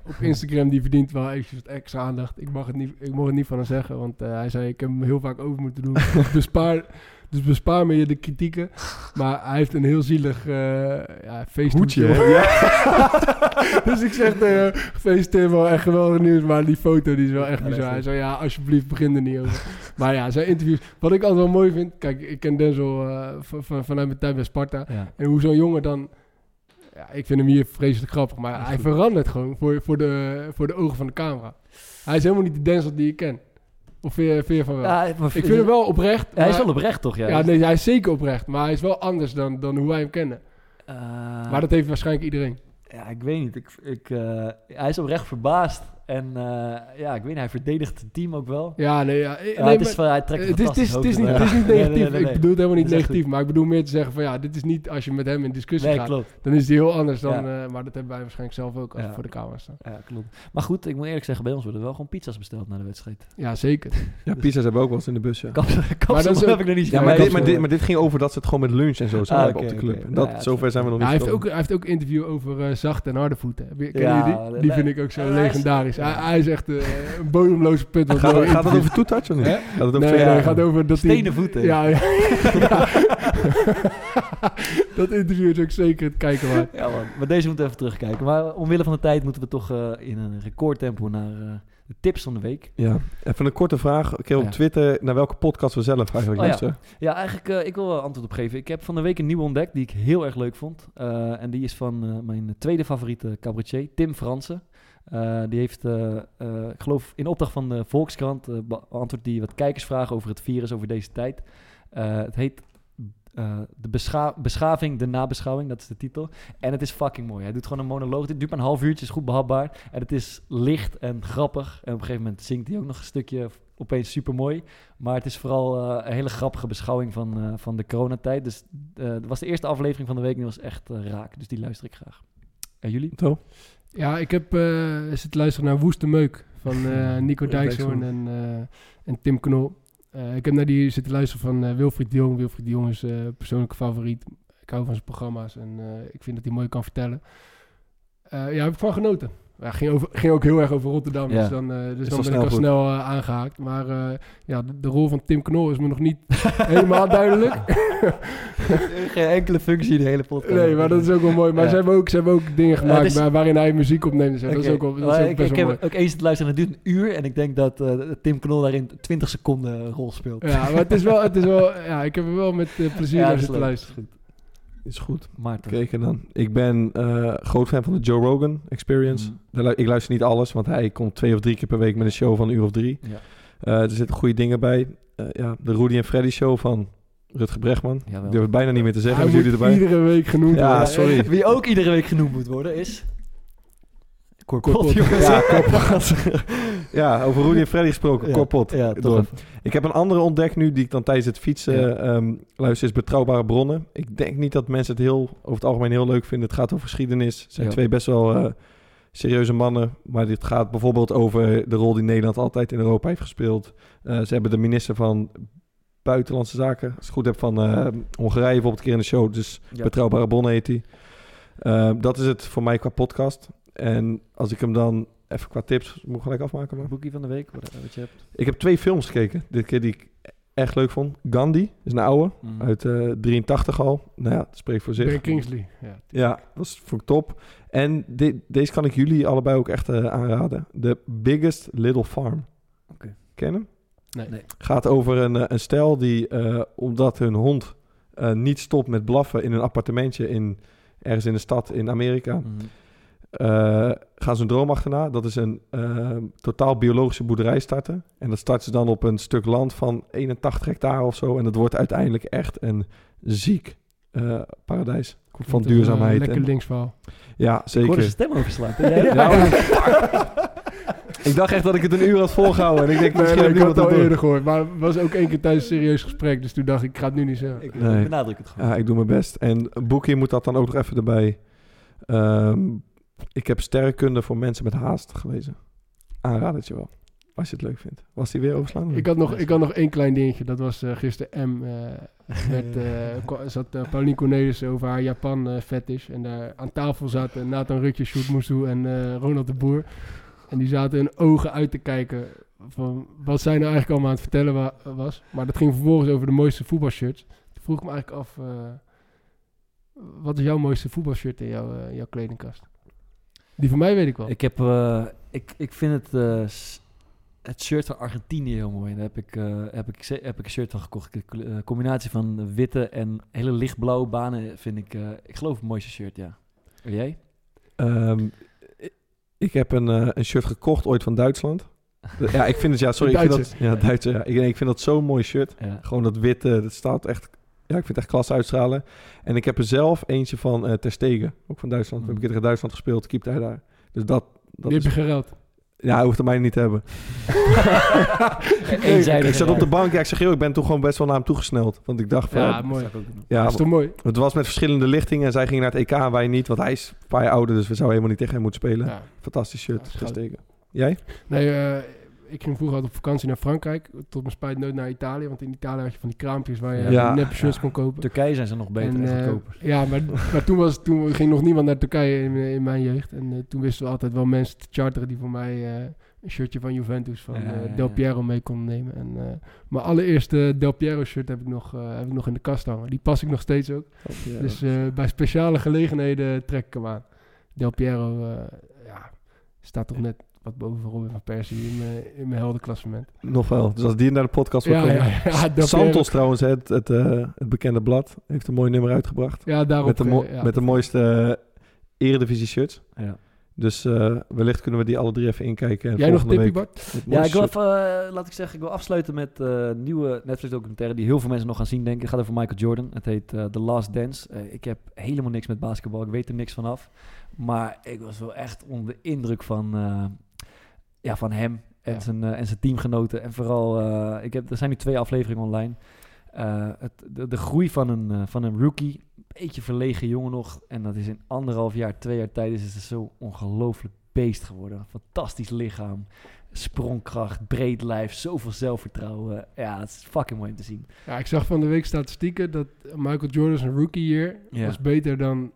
op Instagram die verdient wel eventjes wat extra aandacht. Ik mag het niet, ik mag het niet van hem zeggen, want eh, hij zei ik heb hem heel vaak over moeten doen. dus, bespaar, dus bespaar me je de kritieken. Maar hij heeft een heel zielig eh ja, feesthoedje. Ja. dus ik zeg tegen hem, gefeliciteerd wel echt geweldig nieuws. Maar die foto die is wel echt bizar. Hij zei ja, alsjeblieft begin er niet over. maar ja, zijn interviews. Wat ik altijd wel mooi vind. Kijk, ik ken Denzel eh, van, van, vanuit mijn tijd bij Sparta. Ja. En hoe zo'n jongen dan... Ja, ik vind hem hier vreselijk grappig, maar hij verandert gewoon voor, voor, de, voor de ogen van de camera. Hij is helemaal niet de Denzel die ik ken. Of vind je, van wel? Ja, ik vind hem wel oprecht. Hij is wel oprecht, toch? Ja, Ja, nee, hij is zeker oprecht. Maar hij is wel anders dan, dan hoe wij hem kennen. Eh, Maar dat heeft waarschijnlijk iedereen. Ja, ik weet niet. Ik, ik, eh, hij is oprecht verbaasd En eh, ja, ik weet niet, hij verdedigt het team ook wel. Ja, nee, ja. het is maar- wel, hij trekt het is, het, is, het, is niet, het is niet negatief. nee, nee, nee. Ik bedoel het helemaal niet negatief. Maar ik bedoel meer te zeggen van ja, dit is niet als je met hem in discussie Nee, gaat. klopt. Dan is die heel anders dan. Ja. eh, maar dat hebben wij waarschijnlijk zelf ook als Ja. we voor de camera staan. Ja, klopt. Maar goed, ik moet eerlijk zeggen, bij ons worden wel gewoon pizza's besteld na de wedstrijd. Ja, zeker. Ja, pizza's hebben we ook wel eens in de bus, ja. Maar dat heb ik nog niet Ja, maar, dit, maar, dit, maar dit ging over dat ze het gewoon met lunch en zo zouden Ah, hebben op de club. dat, zover zijn we nog niet hij, heeft ook, gekomen. hij heeft ook een interview over eh, zachte en harde voeten. Kennen Ja, jullie die? Die vind ik ook zo hij is-. Hij, hij is echt eh, een bodemloze put. wat Gaat, gaat over toetouch of niet? Gaat het over Nee, twee- nee, gaat over dat. Stenen voeten. Ja, ja. Ja. dat interview is ook zeker het kijken waard. Ja, man. Maar deze moeten we even terugkijken. Maar omwille van de tijd moeten we toch eh, in een recordtempo naar eh, de tips van de week. Ja, even een korte vraag. Ik heb op Ja. Twitter naar welke podcast we zelf eigenlijk Oh ja. luisteren. Ja, eigenlijk, eh, ik wil wel antwoord op geven. Ik heb van de week een nieuwe ontdekt die ik heel erg leuk vond. Eh, en die is van eh, mijn tweede favoriete cabaretier, Tim Fransen. Eh, die heeft, eh, eh, ik geloof, in opdracht van de Volkskrant beantwoordt die wat kijkersvragen over het virus, over deze tijd. Het heet de bescha- beschaving, de nabeschouwing, dat is de titel. En het is fucking mooi. Hij doet gewoon een monoloog. Dit duurt maar een half uurtje, is goed behapbaar. En het is licht en grappig. En op een gegeven moment zingt hij ook nog een stukje opeens super mooi. Maar het is vooral een hele grappige beschouwing van, van de coronatijd. Dus eh dat was de eerste aflevering van de week en die was echt raak. Dus die luister ik graag. En jullie? Zo? Ja, ik heb eh zitten luisteren naar Woeste Meuk van eh, Nico Dijkshoorn en, eh, en Tim Knol. Ik heb naar die zitten luisteren van Wilfried de Jong. Wilfried de Jong is persoonlijke favoriet. Ik hou van zijn programma's en ik vind dat hij mooi kan vertellen. Ja, heb ik van genoten. Ja, ging, over, ging ook heel erg over Rotterdam, Ja. dus dan, eh, dus dan ben ik al goed. snel eh, aangehaakt. Maar eh, ja, de, de rol van Tim Knol is me nog niet helemaal duidelijk. Geen enkele functie in de hele podcast. nee, maar dat is ook wel mooi. Maar Ja. ze, hebben ook, ze hebben ook dingen gemaakt waar- waarin hij muziek opneemt. Dat is ook, wel, dat Maar is ook ik, best ik wel heb mooi. ook eens te luisteren. Het duurt een uur. En ik denk dat Tim Knol daarin 20 seconden een rol speelt. Ja, maar het is wel, het is wel ja, ik heb er wel met plezier naar zitten luisteren. Is goed. Maarten. Keken dan. Ik ben eh, groot fan van de Joe Rogan Experience. Mm. Ik luister niet alles, want hij komt twee of drie keer per week met een show van een uur of drie. Ja. Eh, er zitten goede dingen bij. Eh, ja, de Rudy en Freddy show van Rutger Bregman. Jawel. Ik durf het bijna niet meer te zeggen. Hij Hebben moet jullie erbij? iedere week genoemd Ja, worden. sorry. Wie ook iedere week genoemd moet worden is... Korpot, Korpot. jongens. Ja, Korpot. ja, over Rudy en Freddy gesproken. Ja, Korpot. Ik heb een andere ontdekt nu die ik dan tijdens het fietsen ehm, luister. Is Betrouwbare Bronnen. Ik denk niet dat mensen het heel, over het algemeen heel leuk vinden. Het gaat over geschiedenis. Het zijn twee best wel eh, serieuze mannen. Maar dit gaat bijvoorbeeld over de rol die Nederland altijd in Europa heeft gespeeld. Eh, ze hebben de minister van Buitenlandse Zaken, als ik het goed heb, van eh, Hongarije bijvoorbeeld een keer in de show. Dus. Betrouwbare Bronnen heet die. Eh, dat is het voor mij qua podcast. En als ik hem dan even qua tips, moet ik gelijk afmaken. Maar. Boekie van de week, wat, wat je hebt. Ik heb twee films gekeken, dit keer die ik echt leuk vond. Gandhi is een oude, Mm. uit eh 83 al. Nou ja, het spreekt voor zich. Ben Kingsley. Ja. Ja, dat was, vond ik top. En dit, deze kan ik jullie allebei ook echt eh, aanraden. The Biggest Little Farm. Oké. Ken hem? Nee. Nee. Gaat over een, eh, een stel die, eh, omdat hun hond eh, niet stopt met blaffen in een appartementje in, ergens in de stad in Amerika, Mhm. Eh, gaan ze een droom achterna. Dat is een eh, totaal biologische boerderij starten. En dat starten ze dan op een stuk land van 81 hectare of zo. En dat wordt uiteindelijk echt een ziek eh, paradijs. Van duurzaamheid. Lekker en- linksverhaal. ja, Ik hoorde zeker. zijn stem overslaan. Ja, Ja, ik dacht echt dat ik het een uur had volgehouden. En ik denk, misschien nee, heb ik het al door. eerder gehoord. Maar het was ook één keer tijdens een serieus gesprek. Dus toen dacht ik, ik ga het nu niet zeggen. Ik Nee. benadruk het gewoon. Ja, ik doe mijn best. En boekje moet dat dan ook nog even erbij. Ehm, ik heb sterrenkunde voor mensen met haast gelezen. Aanradertje wel. Als je het leuk vindt. Was die weer overslaan? Ik had, nog, ik had nog één klein dingetje. Dat was eh, gisteren M. met, kwa- zat uh, Pauline Cornelis over haar Japan fetish. En daar aan tafel zaten Nathan Rutje, Sjoerd Moesoe en Ronald de Boer. En die zaten hun ogen uit te kijken van wat zij nou eigenlijk allemaal aan het vertellen wa- was. Maar dat ging vervolgens over de mooiste voetbalshirts. Toen vroeg ik me eigenlijk af, wat is jouw mooiste voetbalshirt in jouw, jouw kledingkast? Die van mij weet ik wel. Ik, heb, eh, ik, ik vind het, eh, het shirt van Argentinië heel mooi. Daar heb ik, eh, heb ik, ze- heb ik een shirt van gekocht. De combinatie van witte en hele lichtblauwe banen vind ik, eh, ik geloof het mooiste shirt, ja. En jij? Ehm, ik- heb een, eh, een shirt gekocht ooit van Duitsland. Ja, ik vind het, ja, sorry. Ik vind dat, ja, Duitser, ja. Ik, ik vind dat zo'n mooi shirt. Ja. Gewoon dat witte, dat staat echt... Ja, ik vind het echt klas uitstralen. En ik heb er zelf eentje van eh Ter Stegen, ook van Duitsland. We hebben een keer tegen Duitsland gespeeld, keept hij daar. Dus dat, dat Die is... heb je gereld. Ja, hij hoeft er mij niet te hebben. Eenzijdig. Ik zat op de bank. Ja, ik zeg, joh, ik ben toch gewoon best wel naar hem toegesneld. Want ik dacht van... Ja, Ja, mooi. ja, Dat is toch mooi? het was met verschillende lichtingen. En zij gingen naar het EK en wij niet. Want hij is een paar jaar ouder, dus we zouden helemaal niet tegen hem moeten spelen. Ja. Fantastisch shirt. Ja. Jij? Nee, eh, ik ging vroeger altijd op vakantie naar Frankrijk. Tot mijn spijt nooit naar Italië. Want in Italië had je van die kraampjes waar je Ja. nep shirts Ja. kon kopen. Turkije zijn ze nog beter en, eh, goedkoper. ja, maar, maar toen, was, toen ging nog niemand naar Turkije in, in mijn jeugd. En eh, toen wisten we altijd wel mensen te charteren die voor mij eh, een shirtje van Juventus van Ja, eh, ja, Del ja. Piero mee konden nemen. En eh, mijn allereerste Del Piero shirt heb ik, nog, eh, heb ik nog in de kast hangen. Die pas ik nog steeds ook. Dus eh, bij speciale gelegenheden trek ik hem aan. Del Piero eh, ja, staat toch net wat boven Robin van Persie in mijn, in mijn heldenklassement. Nog wel. Dus als die naar de podcast wil Ja, komen. ja, Santos trouwens, het, het, eh, het bekende blad, heeft een mooi nummer uitgebracht. Ja, daarop. met de, mo- eh, ja. met de mooiste uh, eredivisie shirts. Ja. Dus eh, wellicht kunnen we die alle drie even inkijken. En Jij nog week Bart? Ja, ik wil even, eh, laat ik zeggen, ik wil afsluiten met eh, nieuwe Netflix-documentaire die heel veel mensen nog gaan zien, denk ik. Het gaat over Michael Jordan. Het heet eh, The Last Dance. Eh, ik heb helemaal niks met basketbal, ik weet er niks vanaf. Maar ik was wel echt onder de indruk van, eh, ja, van hem en, Ja. zijn, eh, en zijn teamgenoten. En vooral, eh, ik heb, er zijn nu twee afleveringen online. Eh, het, de, de groei van een, van een rookie, beetje verlegen jongen nog. En dat is in anderhalf jaar, twee jaar tijd, is het zo ongelooflijk beest geworden. Fantastisch lichaam, sprongkracht, breed lijf, zoveel zelfvertrouwen. Ja, het is fucking mooi om te zien. Ja, ik zag van de week statistieken dat Michael Jordan's rookie year Ja. was beter dan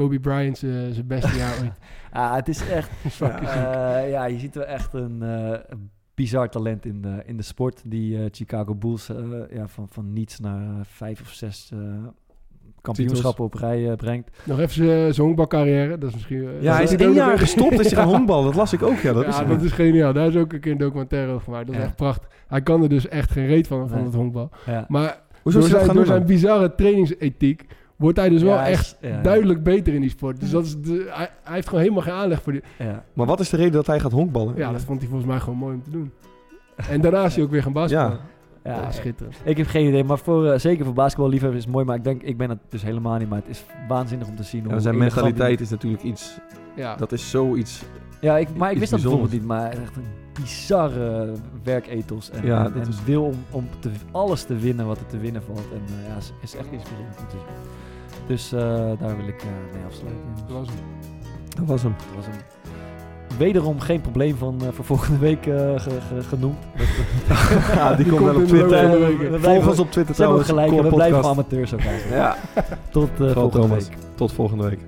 Kobe Bryant's eh, zijn beste jaar ooit. Ah, het is echt... Eh, ja, je ziet wel echt een eh, bizar talent in de, in de sport. Die eh, Chicago Bulls eh, ja, van, van niets naar vijf of zes eh, kampioenschappen op rij eh, brengt. Nog even zijn zijn honkbalcarrière, dat is misschien... Ja, hij is één jaar gestopt, is hij gaan honkballen. Dat las ik ook, ja. Dat ja, is dat is geniaal. Daar is ook een keer een documentaire over gemaakt. Dat is Ja. echt prachtig. Hij kan er dus echt geen reet van, van Nee. het honkbal. Ja. Maar Hoezo door zijn, gaan door doen zijn bizarre trainingsethiek wordt hij dus wel Ja, hij is- echt ja, duidelijk beter in die sport. Dus dat is de, hij, hij heeft gewoon helemaal geen aanleg voor die... Ja. Maar wat is de reden dat hij gaat honkballen? Ja, dat vond hij volgens mij gewoon mooi om te doen. En daarna is hij ook weer gaan basketballen. Ja, Ja, ja, schitterend. ik heb geen idee, maar voor, eh, zeker voor basketballiefhebbers is het mooi. Maar ik denk, ik ben het dus helemaal niet, maar het is waanzinnig om te zien. Ja, hoe zijn die- mentaliteit is natuurlijk iets... Ja. Dat is zoiets... Ja, ik, maar ik wist dat bijvoorbeeld niet, maar echt een bizarre werkethos. En, Ja, en, dat en is- wil om, om te, alles te winnen wat er te winnen valt. En eh, ja, is, is echt inspirerend om te zien. Dus eh, daar wil ik eh, mee afsluiten. Dat was hem. Dat was hem. Dat was een wederom geen probleem van eh, voor volgende week ge- ge- genoemd. Ja, die, Die komt wel op Twitter. Volg ons op Twitter Ze hebben trouwens. gelijk, we blijven amateurs ook eigenlijk. Ja, Tot volgende week. tot volgende week.